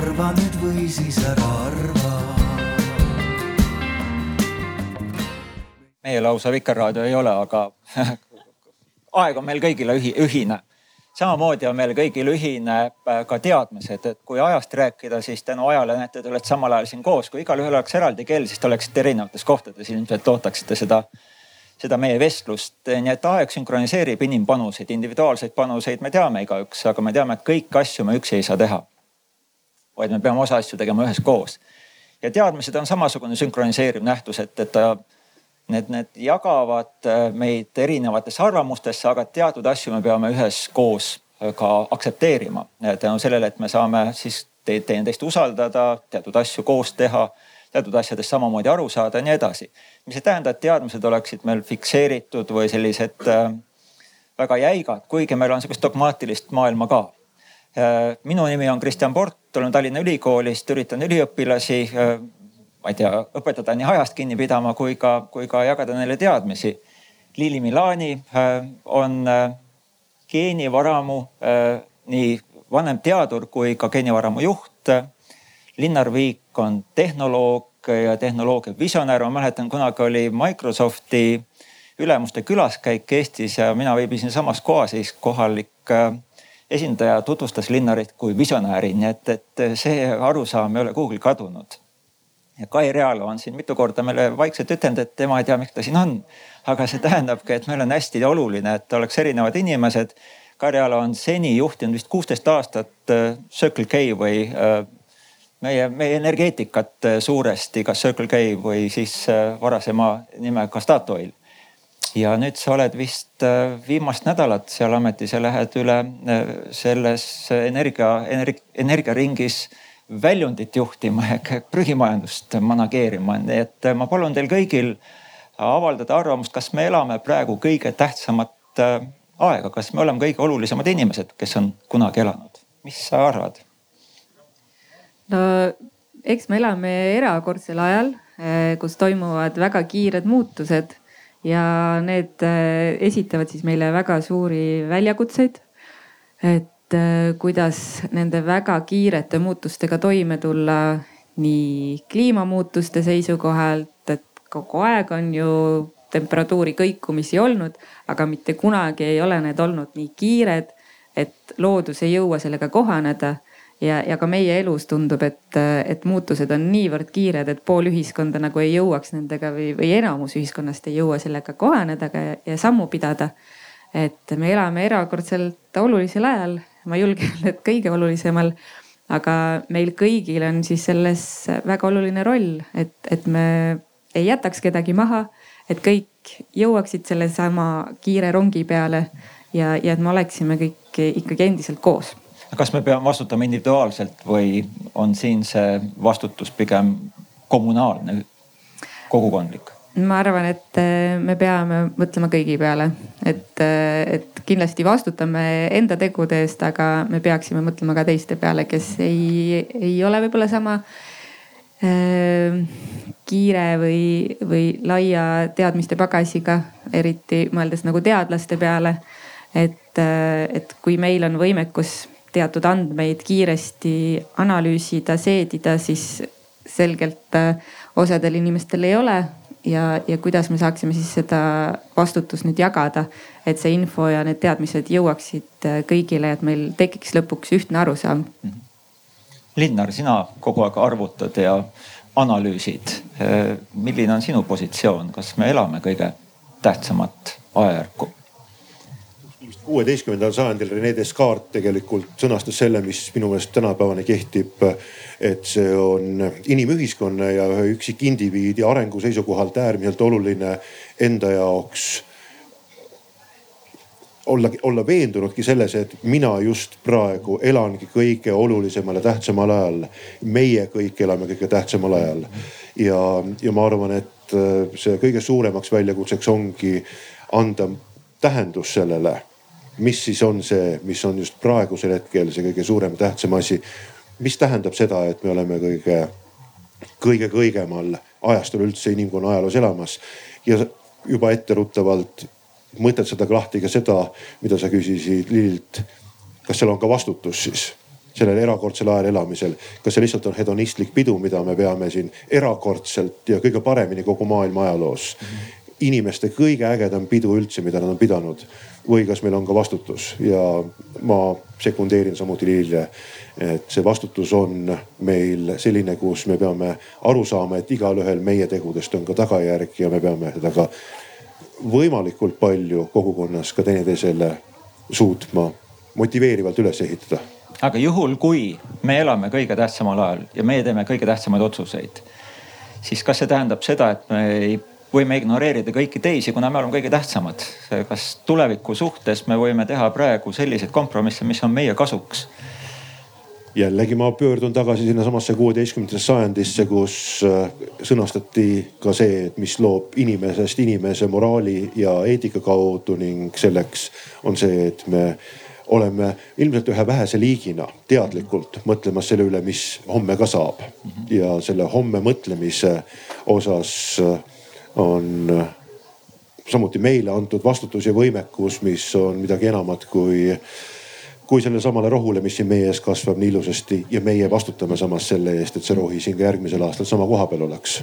arva nüüd või siis ära arva. meie lausa Vikerraadio ei ole, aga aeg on meil kõigile ühi, ühine. samamoodi on meil kõigil ühine äh, ka teadmised, et kui ajast rääkida, siis tänu ajale näete, te olete samal ajal siin koos, kui igalühel oleks eraldi keel, siis te oleksite erinevates kohtades, ilmselt ootaksite seda seda meie vestlust. nii et aeg sünkroniseerib inimpanuseid, individuaalseid panuseid me teame igaüks, aga me teame, et kõiki asju me üksi ei saa teha. Vaid me peame osa asju tegema üheskoos. ja teadmised on samasugune sünkroniseeriv nähtus, et, et ta, need, need jagavad äh, meid erinevatesse arvamustesse, aga teatud asju me peame üheskoos äh, ka aktsepteerima. tänu sellele, et me saame siis teineteist usaldada, teatud asju koos teha teatud asjadest samamoodi aru saada ja nii edasi. mis ei tähenda, et teadmised oleksid meil fikseeritud või sellised äh, väga jäigad, kuigi meil on sihukest dogmaatilist maailma ka äh,. Minu nimi on Kristjan Port, olen Tallinna Ülikoolist, üritan üliõpilasi äh, ma ei tea, õpetada nii ajast kinni pidama kui ka, kui ka jagada neile teadmisi. Lili Milani äh, on äh, geenivaramu äh, nii vanem teadur kui ka geenivaramu juht Linnar Viik on tehnoloog ja tehnoloogia visionäär. ma mäletan, kunagi oli Microsofti ülemuste külaskäik Eestis ja mina viibisin samas kohas, siis kohalik äh, esindaja tutvustas Linnarit kui visionääri, nii et, et see arusaam ei ole kuhugi kadunud. Kai Realo on siin mitu korda meile vaikselt ütelnud, et tema ei tea, miks ta siin on. aga see tähendabki, et meil on hästi oluline, et oleks erinevad inimesed. Kai Realo on seni juhtinud vist kuusteist aastat äh, Circle K või äh, meie, meie energeetikat äh, suuresti, kas Circle K või siis varasema nimega Statoil. Ja nüüd sa oled vist äh, viimast nädalat seal ametis ja lähed üle selles energia, energia, energiaringis väljundit juhtima ehk prügimajandust manageerima, nii et ma palun teil kõigil avaldada arvamust, kas me elame praegu kõige tähtsamat aega, kas me oleme kõige olulisemad inimesed, kes on kunagi elanud, mis sa arvad? no eks me elame erakordsel ajal, kus toimuvad väga kiired muutused ja need eh, esitavad siis meile väga suuri väljakutseid. et eh, kuidas nende väga kiirete muutustega toime tulla nii kliimamuutuste seisukohalt, et kogu aeg on ju temperatuuri kõikumisi olnud, aga mitte kunagi ei ole need olnud nii kiired, et loodus ei jõua sellega kohaneda ja, ja ka meie elus tundub, et, et muutused on niivõrd kiired, et pool ühiskonda nagu ei jõuaks nendega või, või enamus ühiskonnast ei jõua sellega kohaneda ja, ja sammu pidada. et me elame erakordselt olulisel ajal, ma julgen öelda, et kõige olulisemal. aga meil kõigil on siis selles väga oluline roll, et, et me ei jätaks kedagi maha, et kõik jõuaksid sellesama kiire rongi peale ja, ja et me oleksime kõik ikkagi endiselt koos kas me peame vastutama individuaalselt või on siin see vastutus pigem kommunaalne, kogukondlik? ma arvan, et äh, me peame mõtlema kõigi peale, et, äh, et kindlasti vastutame enda tegude eest, aga me peaksime mõtlema ka teiste peale, kes ei, ei ole võib-olla sama äh, kiire või, või laia teadmiste pagasiga, eriti mõeldes nagu teadlaste peale. et, äh, et kui meil on võimekus teatud andmeid kiiresti analüüsida, seedida, siis selgelt äh, osadel inimestel ei ole. ja, ja kuidas me saaksime siis seda vastutust nüüd jagada, et see info ja need teadmised jõuaksid äh, kõigile, et meil tekiks lõpuks ühtne arusaam mm. -hmm. Linnar, sina kogu aeg arvutad ja analüüsid. Äh, milline on sinu positsioon, kas me elame kõige tähtsamat ajajärku? Kuueteistkümnendal sajandil Rene Descartes tegelikult sõnastas selle, mis minu meelest tänapäevani kehtib. et see on inimühiskonna ja ühe üksikindiviidi arengu seisukohalt äärmiselt oluline enda jaoks olla, olla veendunudki selles, et mina just praegu elangi kõige olulisemal ja tähtsamal ajal. meie kõik elame kõige tähtsamal ajal ja, ja ma arvan, et see kõige suuremaks väljakutseks ongi anda tähendus sellele mis siis on see, mis on just praegusel hetkel see kõige suurem, tähtsam asi. mis tähendab seda, et me oleme kõige, kõige kõigemal ajastul üldse inimkonna ajaloos elamas ja juba etteruttavalt mõtestada lahti ka seda, mida sa küsisid Lililt. kas seal on ka vastutus siis? sellel erakordsel ajal elamisel. kas see lihtsalt on hedonistlik pidu, mida me peame siin erakordselt ja kõige paremini kogu maailma ajaloos mm. -hmm inimeste kõige ägedam pidu üldse, mida nad on pidanud või kas meil on ka vastutus ja ma sekundeerin samuti Lillile. et see vastutus on meil selline, kus me peame aru saama, et igalühel meie tegudest on ka tagajärg ja me peame seda ka võimalikult palju kogukonnas ka teineteisele suutma motiveerivalt üles ehitada. aga juhul, kui me elame kõige tähtsamal ajal ja meie teeme kõige tähtsamaid otsuseid, siis kas see tähendab seda, et me ei võime ignoreerida kõiki teisi, kuna me oleme kõige tähtsamad. kas tuleviku suhtes me võime teha praegu selliseid kompromisse, mis on meie kasuks? jällegi ma pöördun tagasi sinnasamasse kuueteistkümnendasse sajandisse, kus äh, sõnastati ka see, et mis loob inimesest inimese moraali ja eetika kaudu ning selleks on see, et me oleme ilmselt ühe vähese liigina teadlikult mõtlemas selle üle, mis homme ka saab. ja selle homme mõtlemise osas äh, on äh, samuti meile antud vastutus ja võimekus, mis on midagi enamat kui, kui sellele samale rohule, mis siin meie ees kasvab nii ilusasti ja meie vastutame samas selle eest, et see rohi siin ka järgmisel aastal sama koha peal oleks.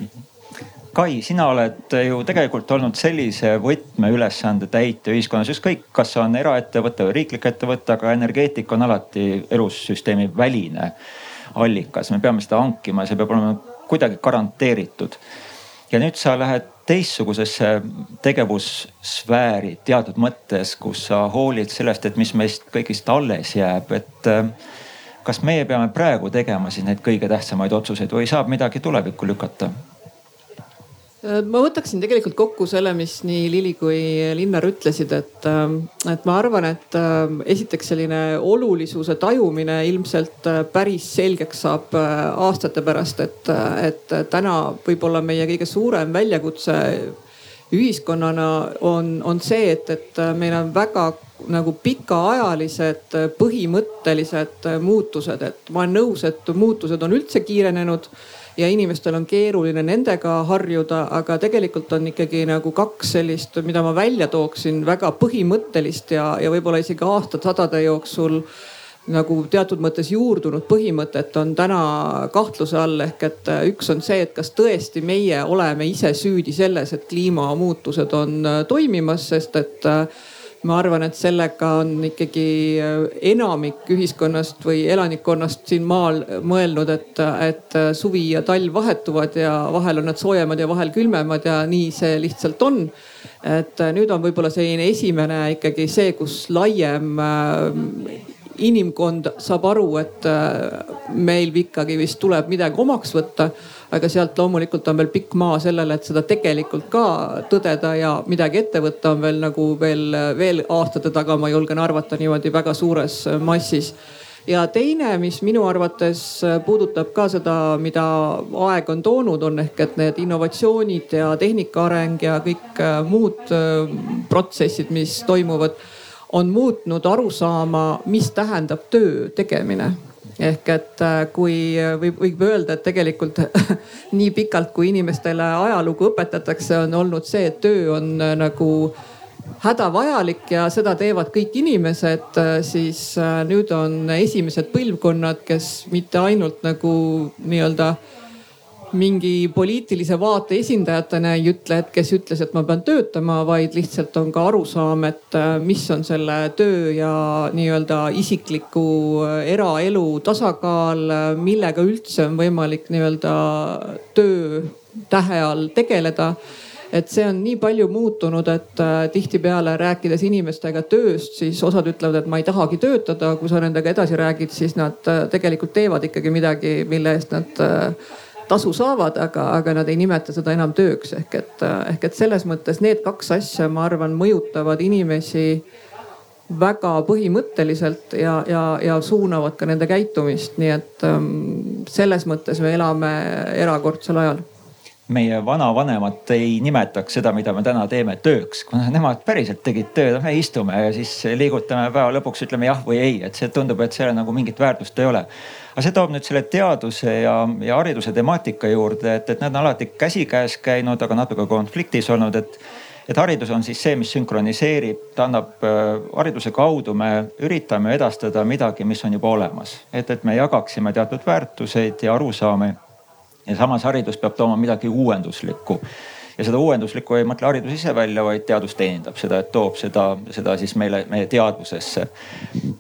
Kai, sina oled ju tegelikult olnud sellise võtmeülesande täitja ühiskonnas, ükskõik, kas on eraettevõte või riiklik ettevõte, aga energeetika on alati elussüsteemi väline allikas, me peame seda hankima, see peab olema kuidagi garanteeritud. Ja nüüd sa lähed teistsugusesse tegevussfääri teatud mõttes, kus sa hoolid sellest, et mis meist kõigist alles jääb, et äh, kas meie peame praegu tegema siis neid kõige tähtsamaid otsuseid või saab midagi tulevikku lükata? Äh, ma võtaksin tegelikult kokku selle, mis nii Lili kui Linnar ütlesid, et, äh, et ma arvan, et äh, esiteks selline olulisuse tajumine ilmselt päris selgeks saab aastate pärast, et, et täna võib-olla meie kõige suurem väljakutse ühiskonnana on, on see, et, et meil on väga nagu pikaajalised põhimõttelised muutused, et ma olen nõus, et muutused on üldse kiirenenud ja inimestel on keeruline nendega harjuda, aga tegelikult on ikkagi nagu kaks sellist, mida ma välja tooksin, väga põhimõttelist ja, ja võib-olla isegi aastasadade jooksul nagu teatud mõttes juurdunud põhimõtet on täna kahtluse all, ehk et üks on see, et kas tõesti meie oleme ise süüdi selles, et kliimamuutused on toimimas, sest et ma arvan, et sellega on ikkagi äh, enamik ühiskonnast või elanikkonnast siin maal mõelnud, et, et suvi ja talv vahetuvad ja vahel on nad soojemad ja vahel külmemad ja nii see lihtsalt on. et nüüd on võib-olla selline esimene ikkagi see, kus laiem äh, inimkond saab aru, et äh, meil ikkagi vist tuleb midagi omaks võtta aga sealt loomulikult on veel pikk maa sellele, et seda tegelikult ka tõdeda ja midagi ette võtta on veel nagu veel, veel aastate taga, ma julgen arvata niimoodi väga suures massis. Ja teine, mis minu arvates puudutab ka seda, mida aeg on toonud, on ehk, et need innovatsioonid ja tehnika areng ja kõik muud protsessid, mis toimuvad, on muutnud arusaama, mis tähendab töö tegemine ehk et äh, kui võib, võib öelda, et tegelikult nii pikalt, kui inimestele ajalugu õpetatakse, on olnud see, et töö on äh, nagu hädavajalik ja seda teevad kõik inimesed, äh, siis nüüd on esimesed põlvkonnad, kes mitte ainult nagu nii-öelda mingi poliitilise vaate esindajatena ei ütle, et kes ütles, et ma pean töötama, vaid lihtsalt on ka arusaam, et äh, mis on selle töö ja nii-öelda isikliku äh, eraelu tasakaal, millega üldse on võimalik nii-öelda töö tähe all tegeleda et see on nii palju muutunud, et äh, tihtipeale rääkides inimestega tööst, siis osad ütlevad, et ma ei tahagi töötada. kui sa nendega edasi räägid, siis nad tegelikult teevad ikkagi midagi, mille eest nad tasu saavad, aga, aga nad ei nimeta seda enam tööks. Ehk et, ehk et selles mõttes need kaks asja, ma arvan, mõjutavad inimesi väga põhimõtteliselt ja, ja, ja suunavad ka nende käitumist, nii et ähm, selles mõttes me elame erakordsel ajal. Meie vanavanemad ei nimetaks seda, mida me täna teeme tööks, kuna nemad päriselt tegid tööd, me istume ja siis liigutame päeva lõpuks, ütleme jah või ei, et see tundub, et sellel nagu mingit väärtust ei ole. Aga see toob nüüd selle teaduse ja, ja hariduse temaatika juurde, et, et need on alati käsikäes käinud, aga natuke konfliktis olnud, et et haridus on siis see, mis sünkroniseerib, ta annab, hariduse kaudu me üritame edastada midagi, mis on juba olemas. et, et me jagaksime teatud väärtuseid ja arusaami. ja samas haridus peab tooma midagi uuenduslikku ja seda uuenduslikku ei mõtle haridus ise välja, vaid teadus teenindab seda, et toob seda, seda siis meile, meie teadvusesse.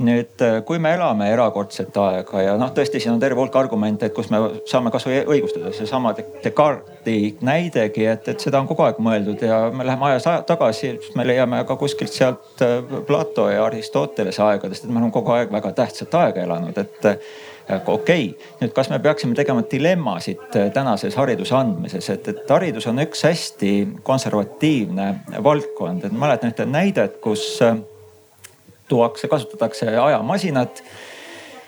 nüüd, kui me elame erakordset aega ja noh, tõesti, siin on terve hulk argumente, et kus me saame kasvõi õigustada seesama Descartesi näidegi, et, et seda on kogu aeg mõeldud ja me läheme ajas tagasi, me leiame ka kuskilt sealt Plato ja Aristotelese aegadest, et me oleme kogu aeg väga tähtsat aega elanud, et okei okay., nüüd kas me peaksime tegema dilemmasid äh, tänases hariduse andmises, et, et haridus on üks hästi konservatiivne valdkond, et mäletan ühte näidet, kus äh, tuuakse, kasutatakse ajamasinat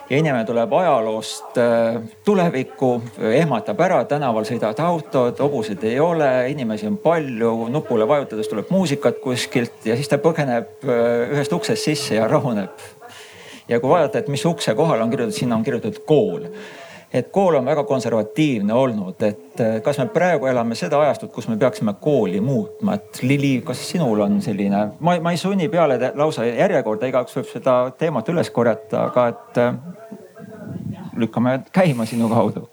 ja inimene tuleb ajaloost äh, tulevikku, ehmatab ära, tänaval sõidavad autod, hobuseid ei ole, inimesi on palju, nupule vajutades tuleb muusikat kuskilt ja siis ta põgeneb ühest uksest sisse ja rahuneb ja kui vaadata, et mis ukse kohal on kirjutatud, sinna on kirjutatud kool. Et kool on väga konservatiivne olnud, et eh, kas me praegu elame seda ajastut, kus me peaksime kooli muutma, et Lili, kas sinul on selline, ma, ma ei sunni peale lausa järjekorda, igaüks võib seda teemat üles korjata, aga et eh, lükkame käima sinu kaudu.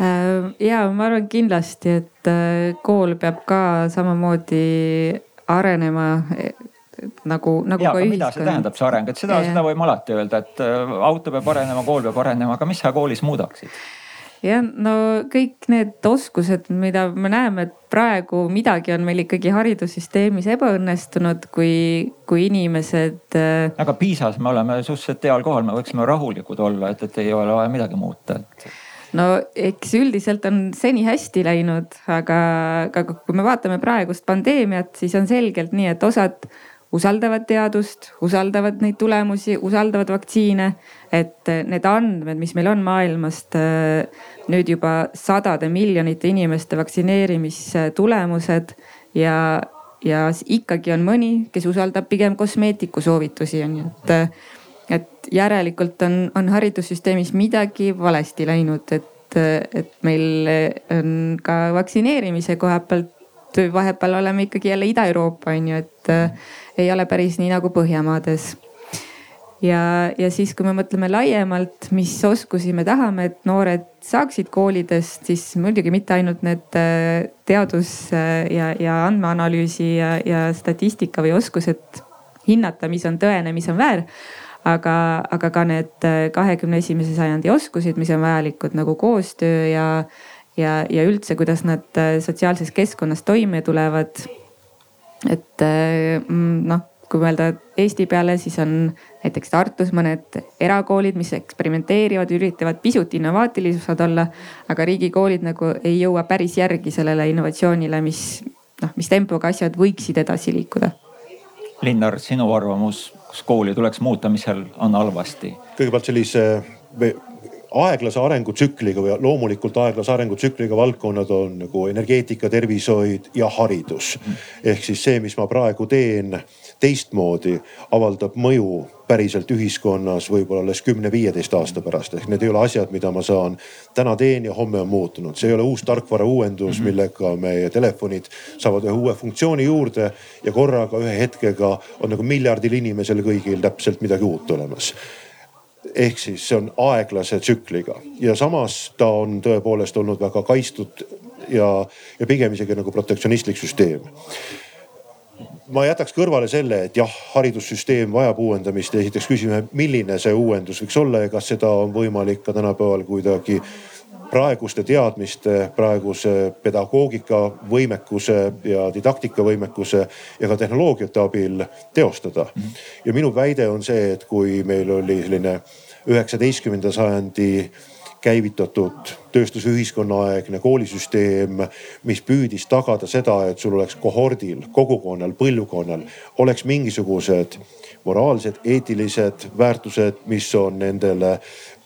Äh, ja ma arvan kindlasti, et äh, kool peab ka samamoodi arenema nagu, nagu ja, ka ühiskond. mida see tähendab, see areng, et seda, seda võime alati öelda, et äh, auto peab arenema, kool peab arenema, aga mis sa koolis muudaksid? jah, no kõik need oskused, mida me näeme, et praegu midagi on meil ikkagi haridussüsteemis ebaõnnestunud, kui, kui inimesed. Äh, aga PISA-s me oleme suhteliselt heal kohal, me võiksime rahulikud olla, et, et ei ole vaja midagi muuta et no eks üldiselt on seni hästi läinud, aga, aga kui me vaatame praegust pandeemiat, siis on selgelt nii, et osad usaldavad teadust, usaldavad neid tulemusi, usaldavad vaktsiine. et need andmed, mis meil on maailmast nüüd juba sadade miljonite inimeste vaktsineerimistulemused ja, ja ikkagi on mõni, kes usaldab pigem kosmeetiku soovitusi on ju, et, et järelikult on, on haridussüsteemis midagi valesti läinud, et, et meil on ka vaktsineerimise koha pealt vahepeal oleme ikkagi jälle Ida-Euroopa on ju, et äh, ei ole päris nii nagu Põhjamaades. ja, ja siis, kui me mõtleme laiemalt, mis oskusi me tahame, et noored saaksid koolidest, siis muidugi mitte ainult need äh, teadus äh, ja, ja andmeanalüüsi ja, ja statistika või oskused hinnata, mis on tõene, mis on väär aga, aga ka need kahekümne esimese sajandi oskused, mis on vajalikud nagu koostöö ja, ja, ja üldse, kuidas nad äh, sotsiaalses keskkonnas toime tulevad. et äh, mm, noh, kui mõelda Eesti peale, siis on näiteks Tartus mõned erakoolid, mis eksperimenteerivad, üritavad pisut innovaatilisemad olla. aga riigikoolid nagu ei jõua päris järgi sellele innovatsioonile, mis noh, mis tempoga asjad võiksid edasi liikuda. Linnar, sinu arvamus, kas kooli tuleks muuta, mis seal on halvasti? kõigepealt sellise aeglase arengutsükliga või loomulikult aeglase arengutsükliga valdkonnad on nagu energeetika, tervishoid ja haridus. ehk siis see, mis ma praegu teen teistmoodi, avaldab mõju päriselt ühiskonnas võib-olla alles kümne-viieteist aasta pärast. ehk need ei ole asjad, mida ma saan täna teen ja homme on muutunud. see ei ole uus tarkvara uuendus, mhm. millega meie telefonid saavad ühe uue funktsiooni juurde ja korraga ühe hetkega on nagu miljardil inimesel kõigil täpselt midagi uut olemas ehk siis see on aeglase tsükliga. Ja samas ta on tõepoolest olnud väga kaitstud ja, ja pigem isegi nagu protektsionistlik süsteem. Ma jätaks kõrvale selle, et jah, haridussüsteem vajab uuendamist ja esiteks küsime, milline see uuendus võiks olla ja kas seda on võimalik ka tänapäeval kuidagi praeguste teadmiste, praeguse pedagoogika võimekuse ja didaktika võimekuse ja ka tehnoloogiate abil teostada. ja minu väide on see, et kui meil oli selline üheksateistkümnenda sajandi käivitatud tööstusühiskonna aegne koolisüsteem, mis püüdis tagada seda, et sul oleks kohordil, kogukonnal, põlvkonnal oleks mingisugused moraalsed, eetilised väärtused, mis on nendele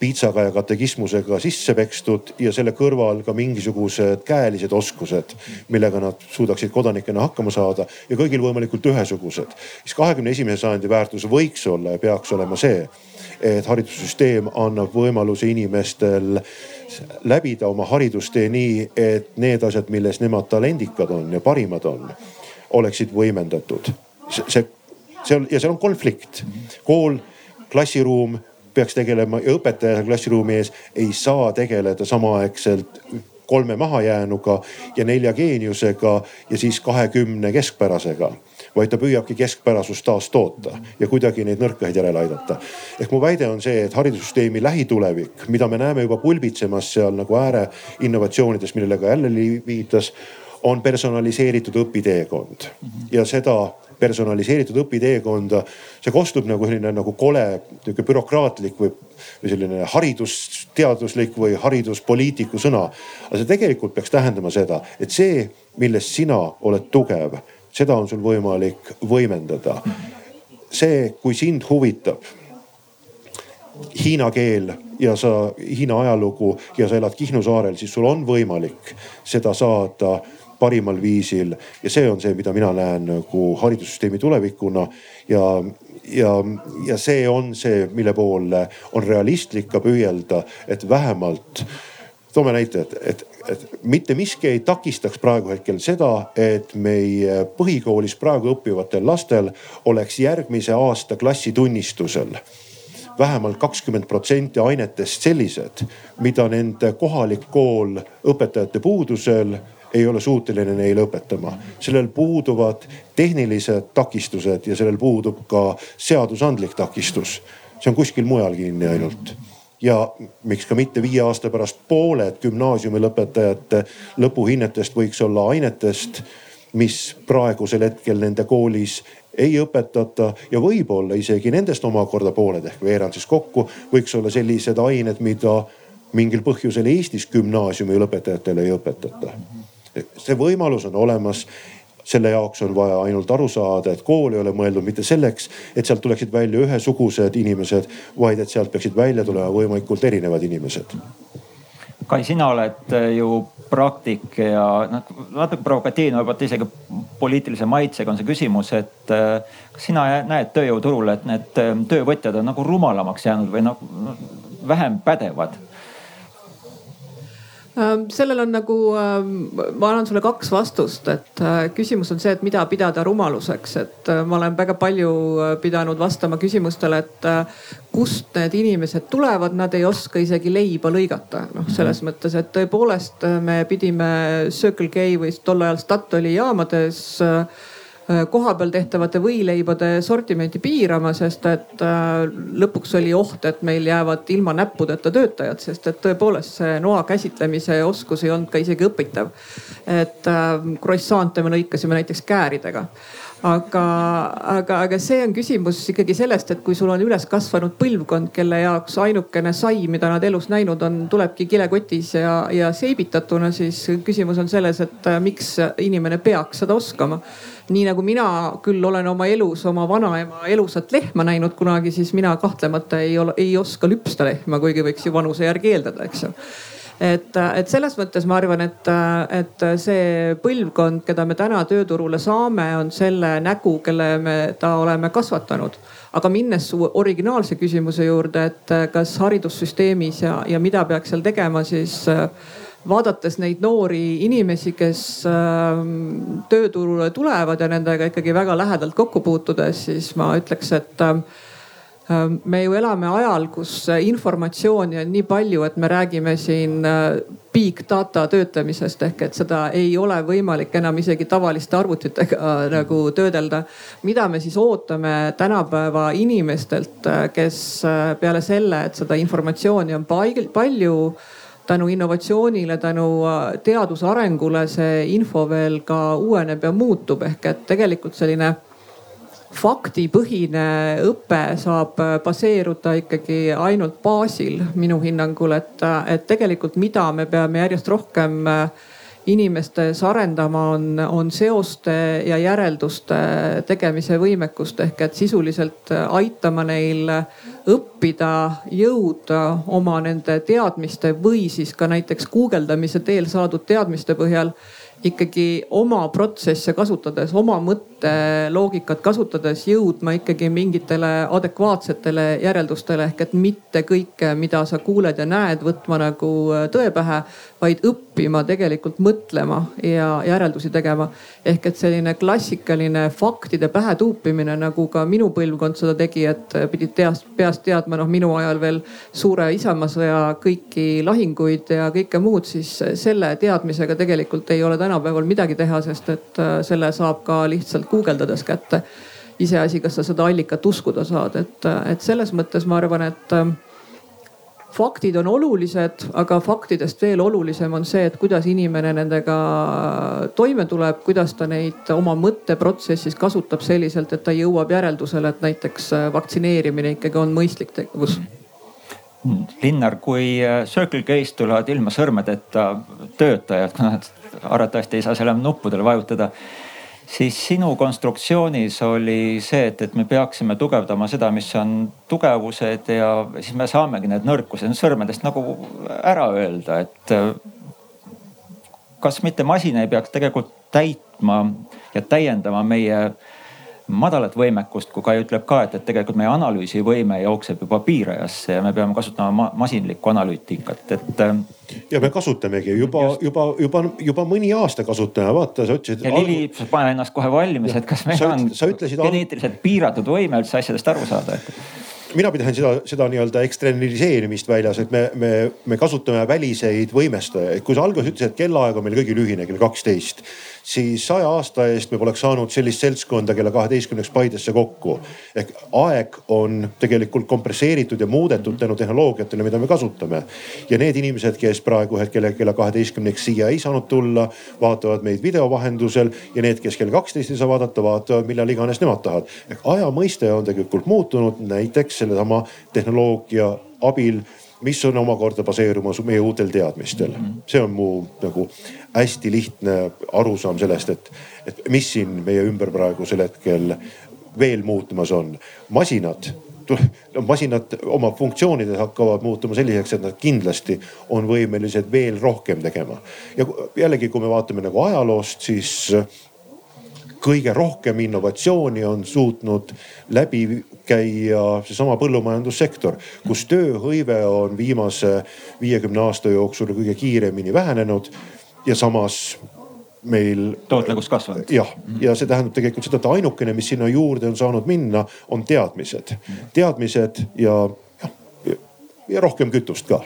piitsaga ja katekismusega sisse pekstud ja selle kõrval ka mingisugused käelised oskused, millega nad suudaksid kodanikena hakkama saada ja kõigil võimalikult ühesugused. siis kahekümne esimese sajandi väärtus võiks olla ja peaks olema see, et haridussüsteem annab võimaluse inimestel läbida oma haridustee nii, et need asjad, milles nemad talendikad on ja parimad on oleksid võimendatud. see, see on ja seal on konflikt. kool, klassiruum peaks tegelema ja õpetaja klassiruumi ees ei saa tegeleda samaaegselt kolme mahajäänuga ja nelja geeniusega ja siis kahekümne keskpärasega vaid ta püüabki keskpärasust taastoota ja kuidagi neid nõrkaid järele aidata. ehk mu väide on see, et haridussüsteemi lähitulevik, mida me näeme juba pulbitsemas seal nagu ääreinnovatsioonides, millele ka jälle viitas, on personaliseeritud õpiteekond ja seda personaliseeritud õpiteekonda, see kostub nagu selline nagu kole nihuke bürokraatlik või, või selline haridusteaduslik või hariduspoliitiku sõna. aga see tegelikult peaks tähendama seda, et see, milles sina oled tugev seda on sul võimalik võimendada. see, kui sind huvitab hiina keel ja sa Hiina ajalugu ja sa elad Kihnu saarel, siis sul on võimalik seda saada parimal viisil. Ja see on see, mida mina näen nagu haridussüsteemi tulevikuna. Ja, ja, ja see on see, mille poole on realistlik ka püüelda, et vähemalt toome näite, et, et et mitte miski ei takistaks praegu hetkel seda, et meie põhikoolis praegu õppivatel lastel oleks järgmise aasta klassitunnistusel vähemalt kakskümmend protsenti ainetest sellised, mida nende kohalik kool õpetajate puudusel ei ole suuteline neile õpetama. sellel puuduvad tehnilised takistused ja sellel puudub ka seadusandlik takistus. see on kuskil mujal kinni ainult ja miks ka mitte viie aasta pärast pooled gümnaasiumi lõpetajate lõpuhinnetest võiks olla ainetest, mis praegusel hetkel nende koolis ei õpetata ja võib-olla isegi nendest omakorda pooled ehk veerand siis kokku võiks olla sellised ained, mida mingil põhjusel Eestis gümnaasiumi lõpetajatele ei õpetata. See võimalus on olemas selle jaoks on vaja ainult aru saada, et kool ei ole mõeldud mitte selleks, et sealt tuleksid välja ühesugused inimesed, vaid et sealt peaksid välja tulema võimalikult erinevad inimesed. Kai, sina oled ju praktik ja noh, natuke provokatiivne, võib-olla isegi poliitilise maitsega on see küsimus, et kas sina näed tööjõuturul, et need töövõtjad on nagu rumalamaks jäänud või nagu vähem pädevad Ähm, sellel on nagu, ähm, ma annan sulle kaks vastust, et äh, küsimus on see, et mida pidada rumaluseks, et äh, ma olen väga palju äh, pidanud vastama küsimustele, et kust need inimesed tulevad, nad ei oska isegi leiba lõigata. noh, selles mhm. mõttes, et tõepoolest me pidime Circle K või tol ajal Statoili jaamades Äh, kohapeal tehtavate võileibade sortimenti piirama, sest et äh, lõpuks oli oht, et meil jäävad ilma näppudeta töötajad, sest et tõepoolest see noa käsitlemise oskus ei olnud ka isegi õpitav. et äh, croissant'e me lõikasime näiteks kääridega aga, aga, aga see on küsimus ikkagi sellest, et kui sul on üles kasvanud põlvkond, kelle jaoks ainukene sai, mida nad elus näinud on, tulebki kilekotis ja, ja seibitatuna, siis küsimus on selles, et miks inimene peaks seda oskama. Nii nagu mina küll olen oma elus oma vanaema elusat lehma näinud kunagi, siis mina kahtlemata ei ole, ei oska lüpsta lehma, kuigi võiks ju vanuse järgi eeldada, eks ju et, et selles mõttes ma arvan, et, et see põlvkond, keda me täna tööturule saame, on selle nägu, kelle me ta oleme kasvatanud. aga minnes originaalse küsimuse juurde, et kas haridussüsteemis ja, ja mida peaks seal tegema, siis vaadates neid noori inimesi, kes ähm, tööturule tulevad ja nendega ikkagi väga lähedalt kokku puutudes, siis ma ütleks, et ähm, me ju elame ajal, kus informatsiooni on nii palju, et me räägime siin äh, big data töötlemisest ehk et seda ei ole võimalik enam isegi tavaliste arvutitega äh, nagu töödelda. mida me siis ootame tänapäeva inimestelt, äh, kes peale selle, et seda informatsiooni on palju tänu innovatsioonile, tänu äh, teaduse arengule see info veel ka uueneb ja muutub, ehk et tegelikult selline faktipõhine õpe saab äh, baseeruda ikkagi ainult baasil minu hinnangul, et, äh, et tegelikult, mida me peame järjest rohkem inimestes arendama, on, on seoste ja järelduste tegemise võimekust. Ehk et sisuliselt aitama neil õppida, jõuda oma nende teadmiste või siis ka näiteks guugeldamise teel saadud teadmiste põhjal ikkagi oma protsesse kasutades, oma mõtteid mõtteloogikat kasutades jõudma ikkagi mingitele adekvaatsetele järeldustele ehk et mitte kõike, mida sa kuuled ja näed, võtma nagu tõe pähe, vaid õppima tegelikult mõtlema ja järeldusi tegema. ehk et selline klassikaline faktide pähe tuupimine, nagu ka minu põlvkond seda tegi, et pidid teast, peast teadma, noh minu ajal veel suure isamaasõja kõiki lahinguid ja kõike muud, siis selle teadmisega tegelikult ei ole tänapäeval midagi teha, sest et äh, selle saab ka lihtsalt guugeldades kätte. iseasi, kas sa seda allikat uskuda saad, et, et selles mõttes ma arvan, et äh, faktid on olulised, aga faktidest veel olulisem on see, et kuidas inimene nendega toime tuleb, kuidas ta neid oma mõtteprotsessis kasutab selliselt, et ta jõuab järeldusele, et näiteks vaktsineerimine ikkagi on mõistlik tegevus. Linnar, kui Circle K-st tulevad ilma sõrmedeta töötajad, nad arvatavasti ei saa selle nuppudele vajutada siis sinu konstruktsioonis oli see, et, et me peaksime tugevdama seda, mis on tugevused ja siis me saamegi need nõrkused sõrmedest nagu ära öelda, et kas mitte masin ei peaks tegelikult täitma ja täiendama meie madalat võimekust, kui Kai ütleb ka, et, et tegelikult meie analüüsivõime jookseb juba piirajasse ja me peame kasutama ma masinlikku analüütikat, et. Ähm, ja me kasutamegi juba, juba, juba, juba mõni aasta kasutame, vaata sa ütlesid. ja Lili, pane ennast kohe valmis, et kas meil sa, on geneetiliselt piiratud võime üldse asjadest aru saada, et mina pidasin seda, seda nii-öelda eksternaliseerimist väljas, et me, me, me kasutame väliseid võimestajaid. kui sa alguses ütlesid, et kellaaeg on meil kõigil ühine, kell kaksteist, siis saja aasta eest me poleks saanud sellist seltskonda kella kaheteistkümneks Paidesse kokku. ehk aeg on tegelikult kompresseeritud ja muudetud tänu tehnoloogiatele, mida me kasutame. ja need inimesed, kes praegu hetkel kella kaheteistkümneks siia ei saanud tulla, vaatavad meid video vahendusel ja need, kes kell kaksteist ei saa vaadata, vaatavad millal iganes nemad tahavad. ehk aja mõiste on tegelikult muutunud näiteks sellesama tehnoloogia abil mis on omakorda baseerumas meie uutel teadmistel. see on mu nagu hästi lihtne arusaam sellest, et, et mis siin meie ümber praegusel hetkel veel muutumas on. masinad masinad oma funktsioonides hakkavad muutuma selliseks, et nad kindlasti on võimelised veel rohkem tegema. ja jällegi, kui me vaatame nagu ajaloost, siis kõige rohkem innovatsiooni on suutnud läbi käia seesama põllumajandussektor, kus tööhõive on viimase viiekümne aasta jooksul kõige kiiremini vähenenud ja samas meil. tootlikkus kasvanud. jah, ja see tähendab tegelikult seda, et ainukene, mis sinna juurde on saanud minna, on teadmised, teadmised ja, ja, ja rohkem kütust ka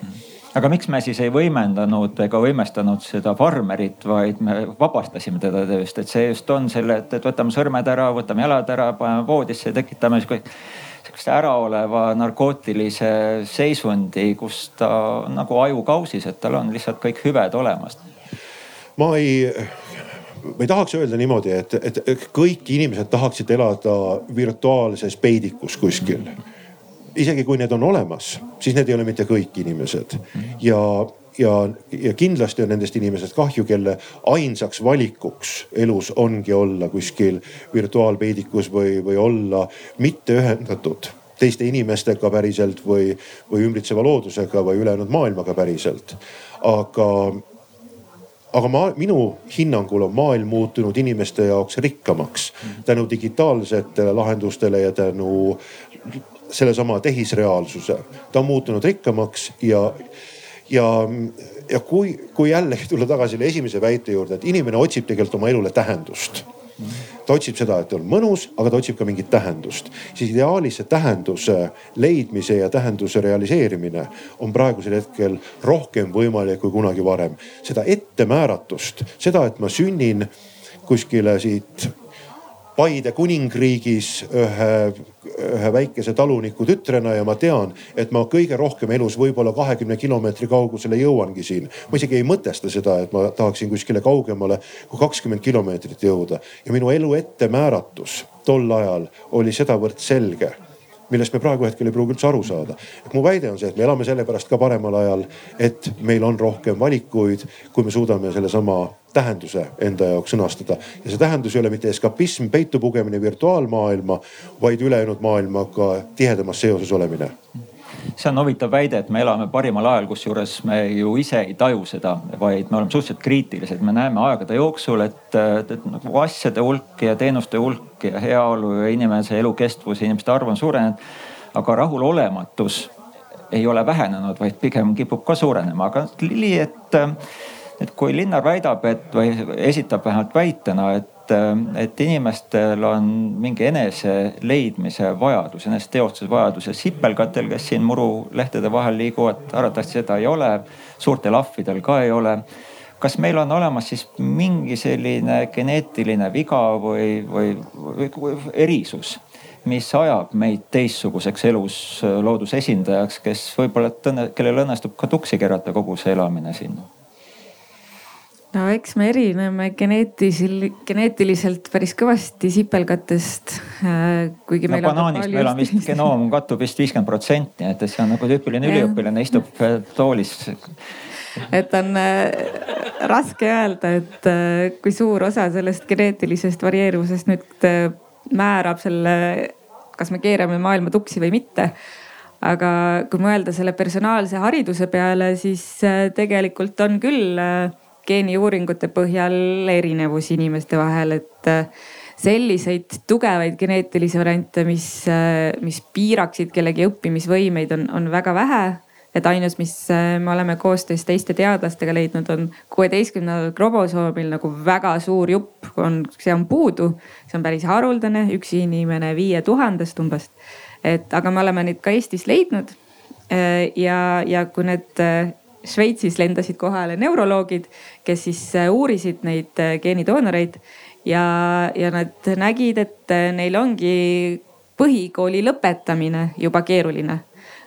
aga miks me siis ei võimendanud ega võimestanud seda farmerit, vaid me vabastasime teda tööst, et see just on selle, et, et võtame sõrmed ära, võtame jalad ära, paneme voodisse, tekitame sihukest äraoleva narkootilise seisundi, kus ta nagu ajukausis, et tal on lihtsalt kõik hüved olemas. Ma ei ma ei tahaks öelda niimoodi, et, et kõik inimesed tahaksid elada virtuaalses peidikus kuskil isegi kui need on olemas, siis need ei ole mitte kõik inimesed ja ja, ja kindlasti on nendest inimesest kahju, kelle ainsaks valikuks elus ongi olla kuskil virtuaalpeidikus või, või olla mitte ühendatud teiste inimestega päriselt või, või ümbritseva loodusega või ülejäänud maailmaga päriselt. aga, aga ma, minu hinnangul on maailm muutunud inimeste jaoks rikkamaks tänu digitaalsetele lahendustele ja tänu sellesama tehisreaalsuse. ta on muutunud rikkamaks ja, ja, ja kui, kui jällegi tulla tagasi selle esimese väite juurde, et inimene otsib tegelikult oma elule tähendust ta otsib seda, et on mõnus, aga ta otsib ka mingit tähendust. siis ideaalis see tähenduse leidmise ja tähenduse realiseerimine on praegusel hetkel rohkem võimalik kui kunagi varem. seda ettemääratust, seda, et ma sünnin kuskile siit Paide kuningriigis ühe, ühe väikese taluniku tütrena ja ma tean, et ma kõige rohkem elus võib-olla kahekümne kilomeetri kaugusele jõuangi siin. ma isegi ei mõtesta seda, et ma tahaksin kuskile kaugemale kui kakskümmend kilomeetrit jõuda ja minu elu ettemääratus tol ajal oli sedavõrd selge millest me praegu hetkel ei pruugi üldse aru saada. et mu väide on see, et me elame sellepärast ka paremal ajal, et meil on rohkem valikuid, kui me suudame sellesama tähenduse enda jaoks sõnastada. ja see tähendus ei ole mitte eskapism, peitu pugemine virtuaalmaailma, vaid ülejäänud maailmaga tihedamas seoses olemine see on huvitav väide, et me elame parimal ajal, kusjuures me ju ise ei taju seda, vaid me oleme suhteliselt kriitilised. me näeme aegade jooksul, et, et, nagu asjade hulk ja teenuste hulk ja heaolu ja inimese elukestvus ja inimeste arv on suurenenud. aga rahulolematus ei ole vähenenud, vaid pigem kipub ka suurenema, aga Lili, et, et kui Linnar väidab, et või esitab vähemalt väitena, et et inimestel on mingi enese leidmise vajadus, enese teostuse vajadus ja sipelgatel, kes siin murulehtede vahel liiguvad, arvatavasti seda ei ole. suurtel ahvidel ka ei ole. kas meil on olemas siis mingi selline geneetiline viga või, või, või, erisus mis ajab meid teistsuguseks elus looduse esindajaks, kes võib-olla, kellel õnnestub ka tuksi keerata kogu see elamine siin? No eks me erineme geneetisil, geneetiliselt päris kõvasti sipelgatest. Äh, kuigi no, meil on. banaanist meil on vist genoom kattub vist viiskümmend protsenti, et see on nagu tüüpiline üliõpilane istub äh, toolis et on äh, raske öelda, et äh, kui suur osa sellest geneetilisest varieeruvusest nüüd äh, määrab selle, kas me keerame maailma tuksi või mitte. aga kui mõelda selle personaalse hariduse peale, siis äh, tegelikult on küll äh, geeniuuringute põhjal erinevus inimeste vahel, et äh, selliseid tugevaid geneetilisi variante, mis, mis piiraksid kellegi õppimisvõimeid, on, on väga vähe et ainus, mis äh, me oleme koostöös teiste teadlastega leidnud, on kuueteistkümnendal kromosoomil nagu väga suur jupp on, see on puudu. see on päris haruldane, üks inimene viie tuhandest umbes. et aga me oleme neid ka Eestis leidnud. Äh, ja, ja kui need äh, Šveitsis lendasid kohale neuroloogid, kes siis uurisid neid geenidoonoreid ja, ja nad nägid, et neil ongi põhikooli lõpetamine juba keeruline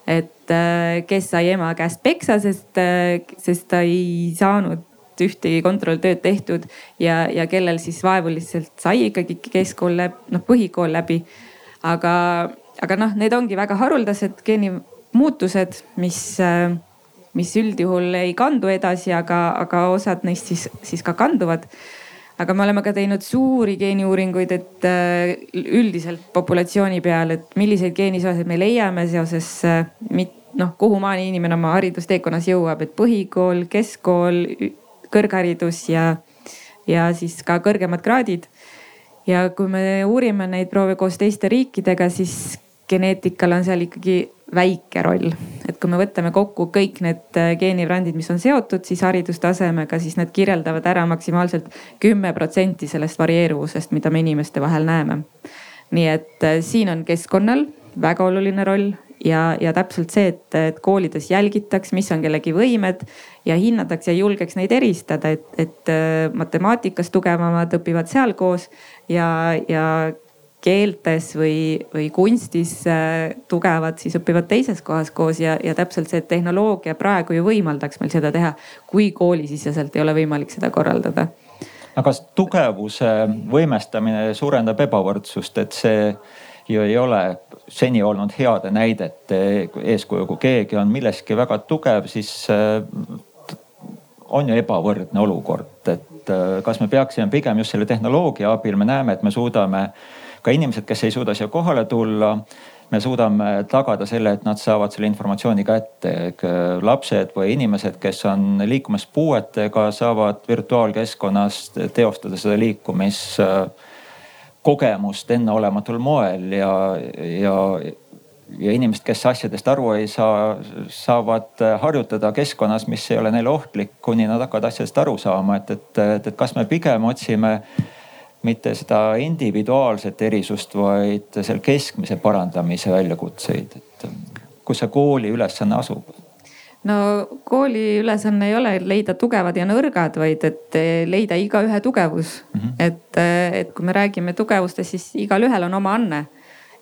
et äh, kes sai ema käest peksa, sest, äh, sest ta ei saanud ühtegi kontrolltööd tehtud ja, ja kellel siis vaevuliselt sai ikkagi keskkool läbi, noh põhikool läbi. aga, aga noh, need ongi väga haruldased geenimuutused, mis, äh, mis üldjuhul ei kandu edasi, aga, aga osad neist siis, siis ka kanduvad aga me oleme ka teinud suuri geeniuuringuid, et äh, üldiselt populatsiooni peal, et milliseid geeniseoseid me leiame seoses äh, noh, kuhumaani inimene oma haridusteekonnas jõuab, et põhikool, keskkool, kõrgharidus ja, ja siis ka kõrgemad kraadid. ja kui me uurime neid proove koos teiste riikidega, siis geneetikal on seal ikkagi väike roll. et kui me võtame kokku kõik need äh, geenibrändid, mis on seotud siis haridustasemega, siis need kirjeldavad ära maksimaalselt kümme protsenti sellest varieeruvusest, mida me inimeste vahel näeme. nii et äh, siin on keskkonnal väga oluline roll ja, ja täpselt see, et, et koolides jälgitaks, mis on kellegi võimed ja hinnataks ja julgeks neid eristada, et, et äh, matemaatikas tugevamad õpivad seal koos ja, ja keeltes või, või kunstis äh, tugevad, siis õpivad teises kohas koos ja, ja täpselt see tehnoloogia praegu ju võimaldaks meil seda teha, kui koolisiseselt ei ole võimalik seda korraldada. aga kas tugevuse võimestamine suurendab ebavõrdsust, et see ju ei ole seni olnud heade näidete eeskuju, kui keegi on milleski väga tugev, siis äh, on ju ebavõrdne olukord, et äh, kas me peaksime pigem just selle tehnoloogia abil, me näeme, et me suudame ka inimesed, kes ei suuda siia kohale tulla, me suudame tagada selle, et nad saavad selle informatsiooni kätte. lapsed või inimesed, kes on liikumispuuetega, saavad virtuaalkeskkonnas teostada seda liikumiskogemust enneolematul moel ja, ja ja inimesed, kes asjadest aru ei saa, saavad harjutada keskkonnas, mis ei ole neile ohtlik, kuni nad hakkavad asjadest aru saama, et, et, et, et kas me pigem otsime mitte seda individuaalset erisust, vaid selle keskmise parandamise väljakutseid, et kus see kooli ülesanne asub? no kooli ülesanne ei ole leida tugevad ja nõrgad, vaid et leida igaühe tugevus mm. -hmm. et, et kui me räägime tugevustest, siis igalühel on oma anne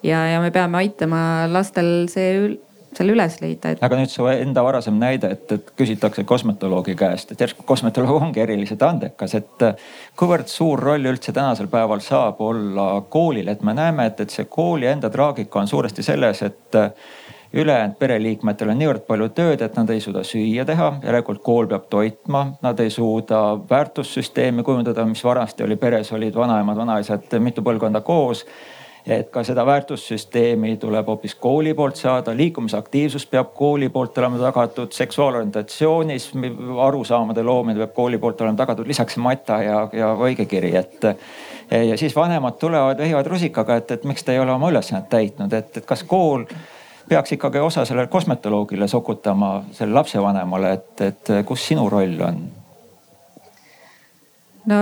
ja, ja me peame aitama lastel see selle üles leida et.... aga nüüd su enda varasem näide, et, et küsitakse kosmetoloogi käest, et järsku kosmetoloog ongi eriliselt andekas, et kuivõrd suur roll üldse tänasel päeval saab olla koolil, et me näeme, et, et see kooli enda traagika on suuresti selles, et ülejäänud pereliikmetel on niivõrd palju tööd, et nad ei suuda süüa teha, järelikult kool peab toitma, nad ei suuda väärtussüsteemi kujundada, mis vanasti oli peres, olid vanaemad, vanaisad mitu põlvkonda koos et ka seda väärtussüsteemi tuleb hoopis kooli poolt saada, liikumisaktiivsus peab kooli poolt olema tagatud, seksuaalorientatsioonis arusaamade loomine peab kooli poolt olema tagatud, lisaks mata ja, ja õigekiri, et. ja siis vanemad tulevad, vehivad rusikaga, et, et miks te ei ole oma ülesannet täitnud, et, et kas kool peaks ikkagi osa sellele kosmetoloogile sokutama, sellele lapsevanemale, et, et kus sinu roll on? No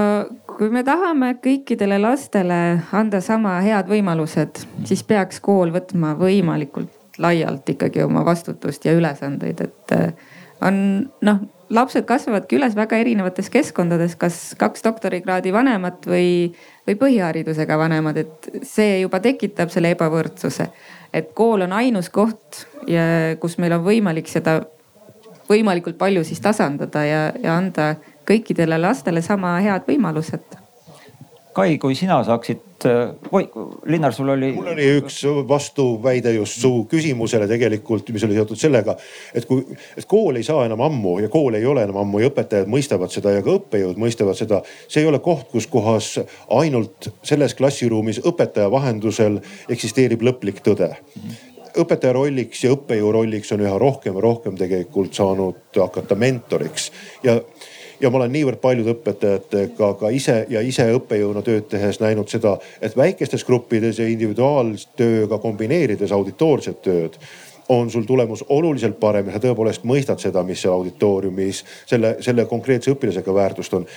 kui me tahame kõikidele lastele anda sama head võimalused, siis peaks kool võtma võimalikult laialt ikkagi oma vastutust ja ülesandeid, et äh, on noh, lapsed kasvavadki üles väga erinevates keskkondades, kas kaks doktorikraadi vanemat või, või põhiharidusega vanemad, et see juba tekitab selle ebavõrdsuse. et kool on ainus koht, kus meil on võimalik seda võimalikult palju siis tasandada ja, ja anda kõikidele lastele sama head võimalused. Kai, kui sina saaksid, oi Linnar, sul oli. mul oli üks vastuväide just su küsimusele tegelikult, mis oli seotud sellega, et kui, et kool ei saa enam ammu ja kool ei ole enam ammu ja õpetajad mõistavad seda ja ka õppejõud mõistavad seda. see ei ole koht, kus kohas ainult selles klassiruumis õpetaja vahendusel eksisteerib lõplik tõde õpetaja rolliks ja õppejõu rolliks on üha rohkem ja rohkem tegelikult saanud hakata mentoriks ja ja ma olen niivõrd paljude õpetajatega ka ise ja ise õppejõuna tööd tehes näinud seda, et väikestes gruppides ja individuaaltööga kombineerides auditoorset tööd on sul tulemus oluliselt parem ja sa tõepoolest mõistad seda, mis seal auditooriumis selle, selle konkreetse õpilasega väärtust on